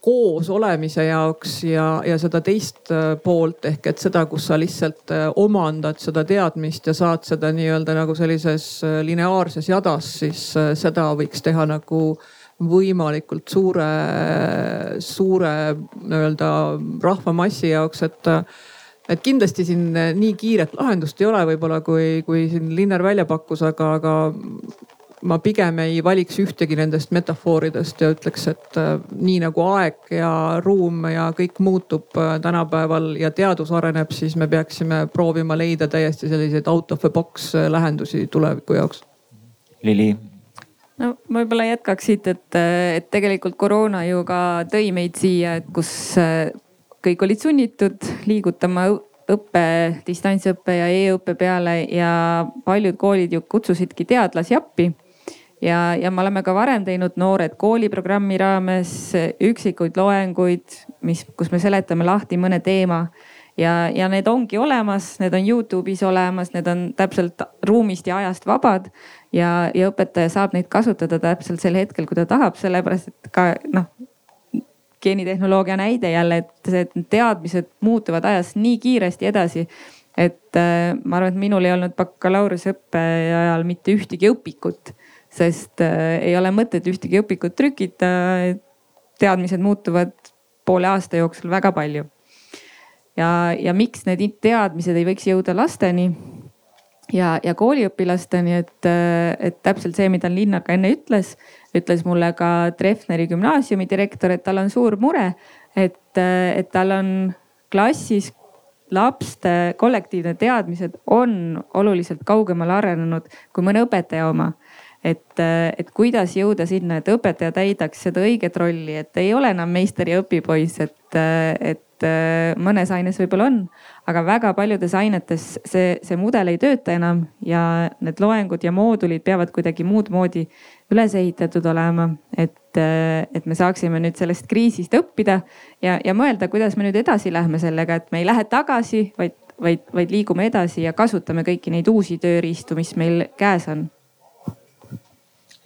koos olemise jaoks ja, ja seda teist äh, poolt ehk et seda, kus sa lihtsalt äh, omandad seda teadmist ja saad seda nii-öelda nagu sellises äh, lineaarses jadas, siis seda võiks teha nagu võimalikult suure, suure nii-öelda rahvamassi jaoks, et et kindlasti siin nii kiiret lahendust ei ole võib-olla, kui, kui siin Linnar välja pakkus, aga, aga ma pigem ei valiks ühtegi nendest metafooridest ja ütleks, et äh, nii nagu aeg ja ruum ja kõik muutub äh, tänapäeval ja teadus areneb, siis me peaksime proovima leida täiesti selliseid out of the box äh, lahendusi tuleviku jaoks. Lili no ma võib-olla jätkaks siit, et, et tegelikult koroona ju ka tõi meid siia, et kus kõik olid sunnitud liigutama õppe, distantsõppe ja e-õppe peale ja paljud koolid ju kutsusidki teadlasi appi ja, ja me oleme ka varem teinud Noored kooli programmi raames üksikuid loenguid, mis, kus me seletame lahti mõne teema ja, ja need ongi olemas, need on Youtube'is olemas, need on täpselt ruumist ja ajast vabad. ja, ja õpetaja saab neid kasutada täpselt sel hetkel, kui ta tahab, sellepärast et ka noh geenitehnoloogia näide jälle, et see teadmised muutuvad ajas nii kiiresti edasi. et äh, ma arvan, et minul ei olnud bakalaureuseõppe ajal mitte ühtegi õpikut sest äh, ei ole mõtet ühtegi õpikut trükita. teadmised muutuvad poole aasta jooksul väga palju. ja, ja miks need teadmised ei võiks jõuda lasteni ja, ja kooliõpilasteni, et, äh, et täpselt see, mida Linnar ka enne ütles, ütles mulle ka Treffneri gümnaasiumi direktor, et tal on suur mure, et, äh, et tal on klassis lapste kollektiivne teadmised on oluliselt kaugemale arenenud kui mõne õpetaja oma et, et kuidas jõuda sinna, et õpetaja täidaks seda õiget rolli, et ei ole enam meister ja õpipoiss, et, et mõnes aines võib-olla on, aga väga paljudes ainetes see, see mudel ei tööta enam ja need loengud ja moodulid peavad kuidagi muud moodi üles ehitatud olema, et, et me saaksime nüüd sellest kriisist õppida ja, ja mõelda, kuidas me nüüd edasi lähme sellega, et me ei lähe tagasi, vaid, vaid, vaid liigume edasi ja kasutame kõiki neid uusi tööriistu, mis meil käes on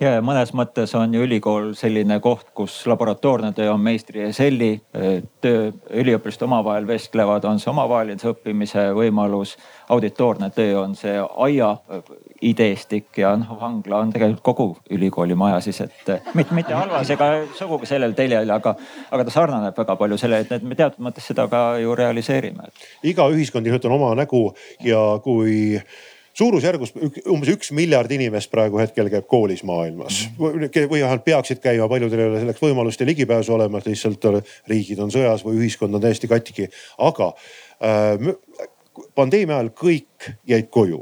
ja mõnes mõttes on ju ülikool selline koht, kus laboratoorne töö on meistri ja selli töö, üliõpilased omavahel vestlevad, on see omavahelise õppimise võimalus. auditoorne töö on see aia ideestik ja noh, vangla on tegelikult kogu ülikooli maja siis, et mitte, mitte halvas ega sugugi sellel teljel, aga, aga ta sarnaneb väga palju sellele, et me teatud mõttes seda ka ju realiseerime. iga ühiskond ilmselt on oma nägu ja kui suurusjärgus umbes üks miljard inimest praegu hetkel käib koolis maailmas või vähemalt peaksid käima, paljudel ei ole selleks võimalust ja ligipääsu olemas, lihtsalt riigid on sõjas või ühiskond on täiesti katki. aga äh, pandeemia ajal kõik jäid koju,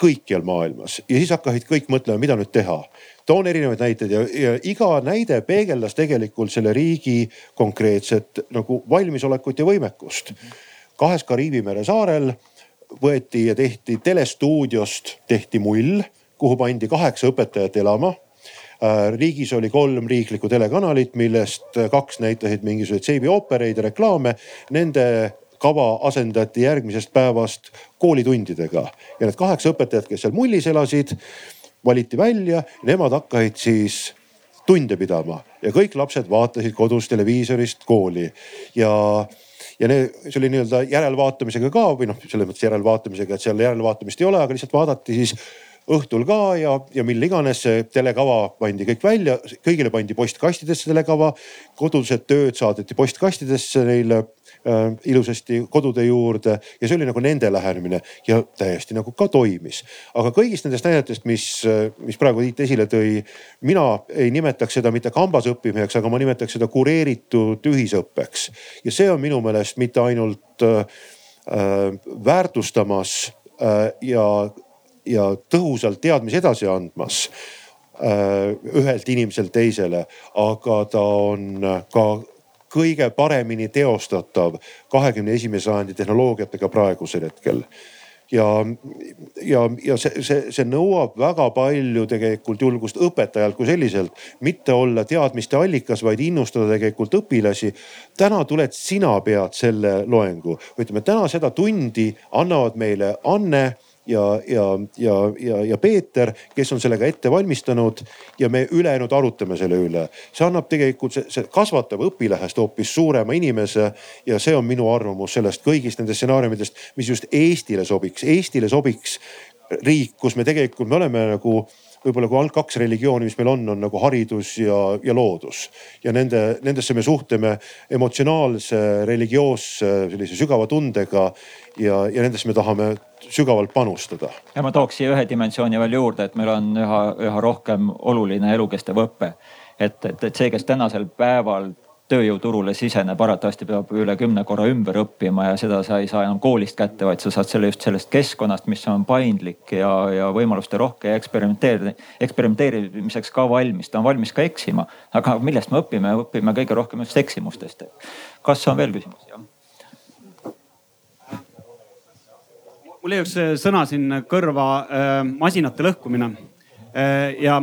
kõikjal maailmas ja siis hakkasid kõik mõtlema, mida nüüd teha toon erinevaid näiteid ja, ja iga näide peegeldas tegelikult selle riigi konkreetset nagu valmisolekut ja võimekust. kahes Kariibi mere saarel võeti ja tehti telestuudiost, tehti mull, kuhu pandi kaheksa õpetajat elama. Äh, riigis oli kolm riiklikku telekanalit, millest kaks näitasid mingisuguseid seebioopereid ja reklaame. Nende kava asendati järgmisest päevast koolitundidega. Ja need kaheksa õpetajat, kes seal mullis elasid, valiti välja, nemad hakkasid siis tunde pidama. Ja kõik lapsed vaatasid kodus televiisorist kooli. Ja ja need, see oli nii-öelda järelvaatamisega ka või noh, selles mõttes järelvaatamisega, et seal järelvaatamist ei ole, aga lihtsalt vaadati siis õhtul ka ja, ja mil iganes see telekava pandi kõik välja, kõigile pandi postkastidesse telekava. kodused tööd saadeti postkastidesse neile ilusasti kodude juurde ja see oli nagu nende lähenemine ja täiesti nagu ka toimis. aga kõigist nendest näidetest, mis, mis praegu Tiit esile tõi, mina ei nimetaks seda mitte kambas õppimiseks, aga ma nimetaks seda kureeritud ühisõppeks. ja see on minu meelest mitte ainult äh, äh väärtustamas äh, ja ja tõhusalt teadmisi edasi andmas äh, ühelt inimeselt teisele, aga ta on ka kõige paremini teostatav kahekümne esimese sajandi tehnoloogiatega praegusel hetkel ja, ja, ja see, see, see nõuab väga palju tegelikult julgust õpetajalt kui selliselt, mitte olla teadmiste allikas, vaid innustada tegelikult õpilasi. täna tuled sina pead selle loengu, ütleme täna seda tundi annavad meile Anne ja, ja, ja, ja, ja Peeter, kes on sellega ette valmistanud ja me ülejäänud arutame selle üle. see annab tegelikult, see, kasvatab õpilahest hoopis suurema inimese ja see on minu arvamus sellest kõigist nendest stsenaariumidest, mis just Eestile sobiks. Eestile sobiks riik, kus me tegelikult, me oleme nagu võib-olla kui ainult kaks religiooni, mis meil on, on nagu haridus ja, ja loodus. ja nende, nendesse me suhtleme emotsionaalse, religioosse, sellise sügava tundega ja, ja nendesse me tahame sügavalt panustada. ja ma tooks siia ühe dimensiooni veel juurde, et meil on üha, üha rohkem oluline elukestev õpe. et, et, et see, kes tänasel päeval tööjõuturule siseneb, arvatavasti peab üle kümne korra ümber õppima ja seda sa ei saa enam koolist kätte, vaid sa saad selle just sellest keskkonnast, mis on paindlik ja, ja võimaluste rohke ja eksperimenteerida, eksperimenteerimiseks ka valmis. ta on valmis ka eksima, aga millest me õpime, õpime kõige rohkem just eksimustest. kas on veel küsimusi? mul jäi üks sõna siin kõrva äh,, masinate lõhkumine äh, ja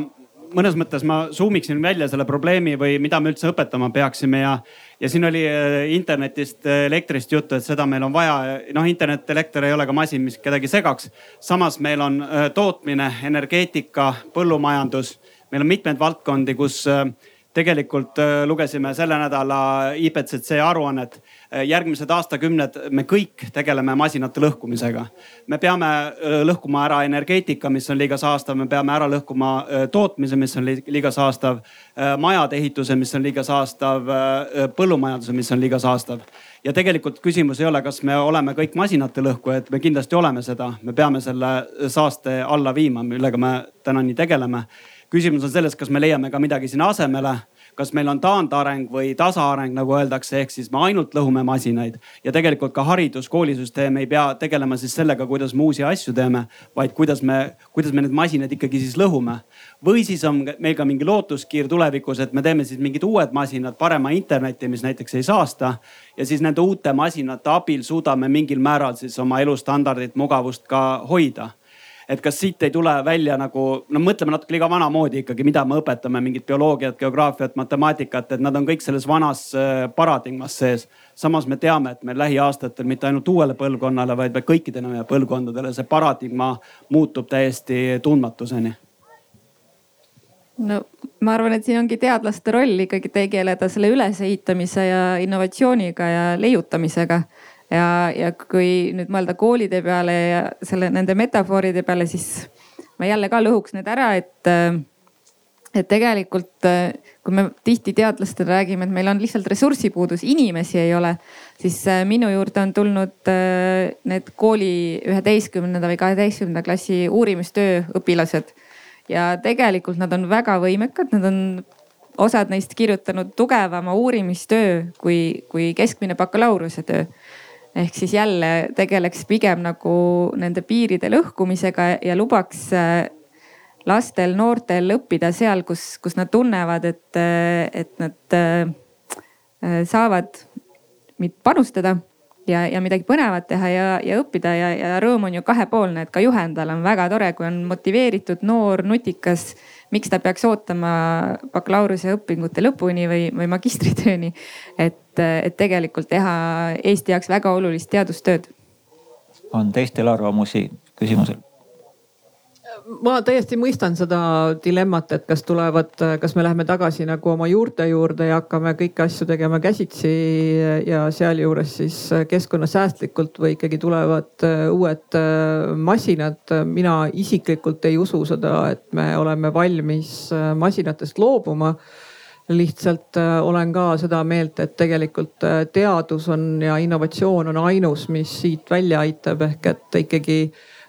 mõnes mõttes ma zoom iksin välja selle probleemi või mida me üldse õpetama peaksime ja, ja siin oli äh, internetist, äh, elektrist juttu, et seda meil on vaja. noh, internet, elekter ei ole ka masin, mis kedagi segaks. samas meil on äh, tootmine, energeetika, põllumajandus, meil on mitmeid valdkondi, kus tegelikult lugesime selle nädala IPCC aruannet järgmised aastakümned me kõik tegeleme masinate lõhkumisega. me peame äh, lõhkuma ära energeetika, mis on liiga saastav, me peame ära lõhkuma äh, tootmise, mis on liiga saastav, majade ehituse, mis on liiga saastav, põllumajanduse, mis on liiga saastav ja tegelikult küsimus ei ole, kas me oleme kõik masinate lõhkujad, me kindlasti oleme seda, me peame selle saaste alla viima, millega me täna nii tegeleme. küsimus on selles, kas me leiame ka midagi sinna asemele kas meil on taandareng või tasaareng, nagu öeldakse, ehk siis me ainult lõhume masinaid. Ja tegelikult ka haridus, koolisüsteem ei pea tegelema siis sellega, kuidas me uusi asju teeme, vaid kuidas me, kuidas me need masinad ikkagi siis lõhume. või siis on meil ka mingi lootuskiir tulevikus, et me teeme siis mingid uued masinad, parema interneti, mis näiteks ei saasta. Ja siis nende uute masinate abil suudame mingil määral siis oma elustandardit, mugavust ka hoida et kas siit ei tule välja nagu, no mõtleme natuke liiga vanamoodi ikkagi, mida me õpetame, mingit bioloogiat, geograafiat, matemaatikat, et nad on kõik selles vanas äh, paradigmas sees. samas me teame, et meil lähiaastatel mitte ainult uuele põlvkonnale, vaid kõikidele meie põlvkondadele see paradigma muutub täiesti tundmatuseni no ma arvan, et siin ongi teadlaste roll ikkagi tegeleda selle ülesehitamise ja innovatsiooniga ja leiutamisega ja, ja kui nüüd mõelda koolide peale ja selle, nende metafooride peale, siis ma jälle ka lõhuks need ära, et, et tegelikult kui me tihti teadlastele räägime, et meil on lihtsalt ressursipuudus, inimesi ei ole, siis minu juurde on tulnud need kooli üheteistkümnenda või kaheteistkümnenda klassi uurimistöö õpilased. ja tegelikult nad on väga võimekad, nad on osad neist kirjutanud tugevama uurimistöö kui, kui keskmine bakalaureusetöö ehk siis jälle tegeleks pigem nagu nende piiride lõhkumisega ja lubaks äh, lastel, noortel õppida seal, kus, kus nad tunnevad, et, äh, et nad äh, saavad panustada ja, ja midagi põnevat teha ja, ja õppida ja, ja rõõm on ju kahepoolne, et ka juhendajal on väga tore, kui on motiveeritud, noor, nutikas. Miks ta peaks ootama bakalaureuse õpingute lõpuni või, või magistritööni. et, et tegelikult teha Eesti jaoks väga olulist teadustööd. on teistel arvamusi küsimusel? Ma täiesti mõistan seda dilemmat, et kas tulevad, kas me läheme tagasi nagu oma juurte juurde ja hakkame kõiki asju tegema käsitsi ja sealjuures siis keskkonnasäästlikult või ikkagi tulevad uued masinad. mina isiklikult ei usu seda, et me oleme valmis masinatest loobuma lihtsalt olen ka seda meelt, et tegelikult teadus on ja innovatsioon on ainus, mis siit välja aitab, ehk et ikkagi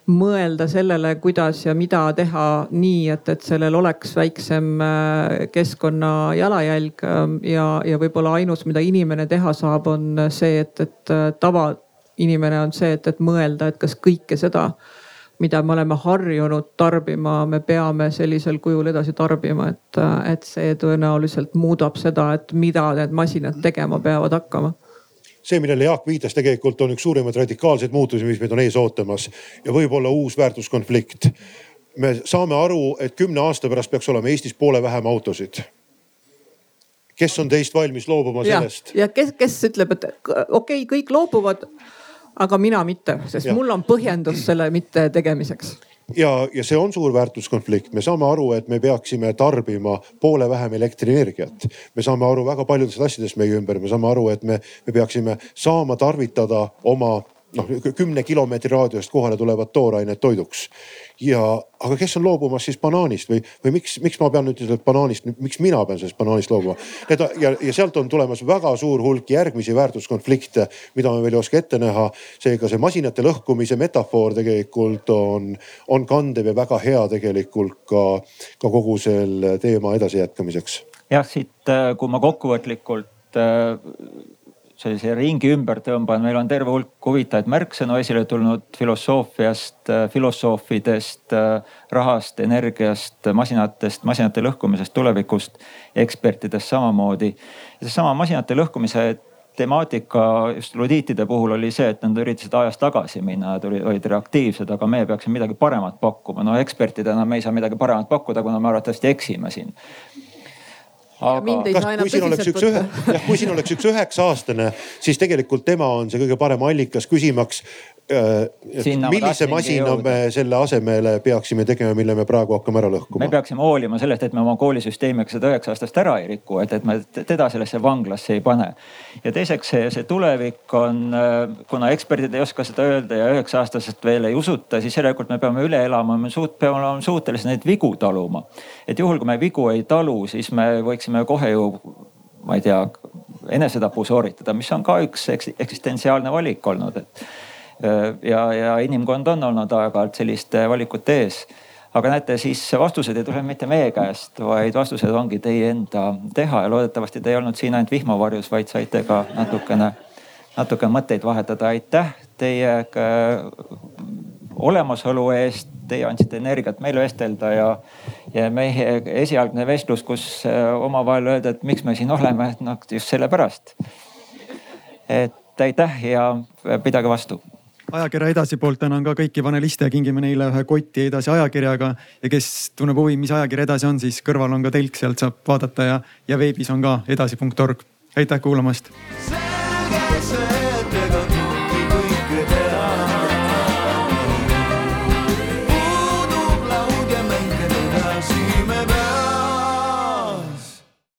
mõelda sellele, kuidas ja mida teha nii, et, et sellel oleks väiksem äh, keskkonna jalajälg ähm, ja, ja võib-olla ainus, mida inimene teha saab, on see, et, et äh, tavainimene on see, et, et mõelda, et kas kõike seda, mida me oleme harjunud tarbima, me peame sellisel kujul edasi tarbima, et, äh, et see tõenäoliselt muudab seda, et mida need masinad tegema peavad hakkama see, millele Jaak viitas, tegelikult on üks suurimaid radikaalseid muutusi, mis meid on ees ootamas ja võib-olla uus väärtuskonflikt. me saame aru, et kümne aasta pärast peaks olema Eestis poole vähem autosid kes on teist valmis loobuma sellest? ja kes, kes ütleb, et okei okay,, kõik loobuvad, aga mina mitte, sest ja. mul on põhjendus selle mitte tegemiseks ja, ja see on suur väärtuskonflikt, me saame aru, et me peaksime tarbima poole vähem elektrienergiat. me saame aru väga paljudest asjadest meie ümber, me saame aru, et me, me peaksime saama tarvitada oma noh kümne kilomeetri raadiust kohale tulevat toorainet toiduks ja, aga kes on loobumas siis banaanist või, või miks, miks ma pean nüüd sellest banaanist, miks mina pean sellest banaanist loobuma? Need ja, ja sealt on tulemas väga suur hulk järgmisi väärtuskonflikte, mida me veel ei oska ette näha. seega see masinate lõhkumise metafoor tegelikult on, on kandev ja väga hea tegelikult ka, ka kogu selle teema edasijätkamiseks. jah, siit kui ma kokkuvõtlikult sellise ringi ümber tõmban, meil on terve hulk huvitavaid märksõnu esile tulnud filosoofiast, filosoofidest, rahast, energiast, masinatest, masinate lõhkumisest, tulevikust, ekspertidest samamoodi. seesama masinate lõhkumise temaatika just ludiitide puhul oli see, et nad üritasid ajas tagasi minna, nad olid reaktiivsed, aga meie peaksime midagi paremat pakkuma. no ekspertidena me ei saa midagi paremat pakkuda, kuna me arvatavasti eksime siin aga kas, kui siin oleks üks ühe, jah, kui siin oleks üks üheksa aastane, siis tegelikult tema on see kõige parem allikas küsimaks, Äh, millise masina me selle asemele peaksime tegema, mille me praegu hakkame ära lõhkuma? me peaksime hoolima sellest, et me oma koolisüsteemiga seda üheksa aastast ära ei riku, et, et me teda sellesse vanglasse ei pane. ja teiseks see, see tulevik on, kuna eksperdid ei oska seda öelda ja üheksa aastaselt veel ei usuta, siis järelikult me peame üle elama, me suut-, peame olema suutelised neid vigu taluma. et juhul, kui me vigu ei talu, siis me võiksime kohe ju, ma ei tea, enesetapu sooritada, mis on ka üks eksistentsiaalne valik olnud, et ja, ja inimkond on olnud aeg-ajalt selliste valikute ees. aga näete, siis vastused ei tule mitte meie käest, vaid vastused ongi teie enda teha ja loodetavasti te ei olnud siin ainult vihmavarjus, vaid saite ka natukene, natuke mõtteid vahetada. aitäh teie olemasolu eest, teie andsite energiat meile vestelda ja, ja meie esialgne vestlus, kus äh, omavahel öelda, et miks me siin oleme, noh just sellepärast. et aitäh ja pidage vastu ajakirja Edasi poolt tänan ka kõiki paneliste ja kingime neile ühe koti Edasi ajakirjaga. ja kes tunneb huvi, mis ajakiri Edasi on, siis kõrval on ka telk, sealt saab vaadata ja, ja veebis on ka edasi.org. aitäh kuulamast. selge see.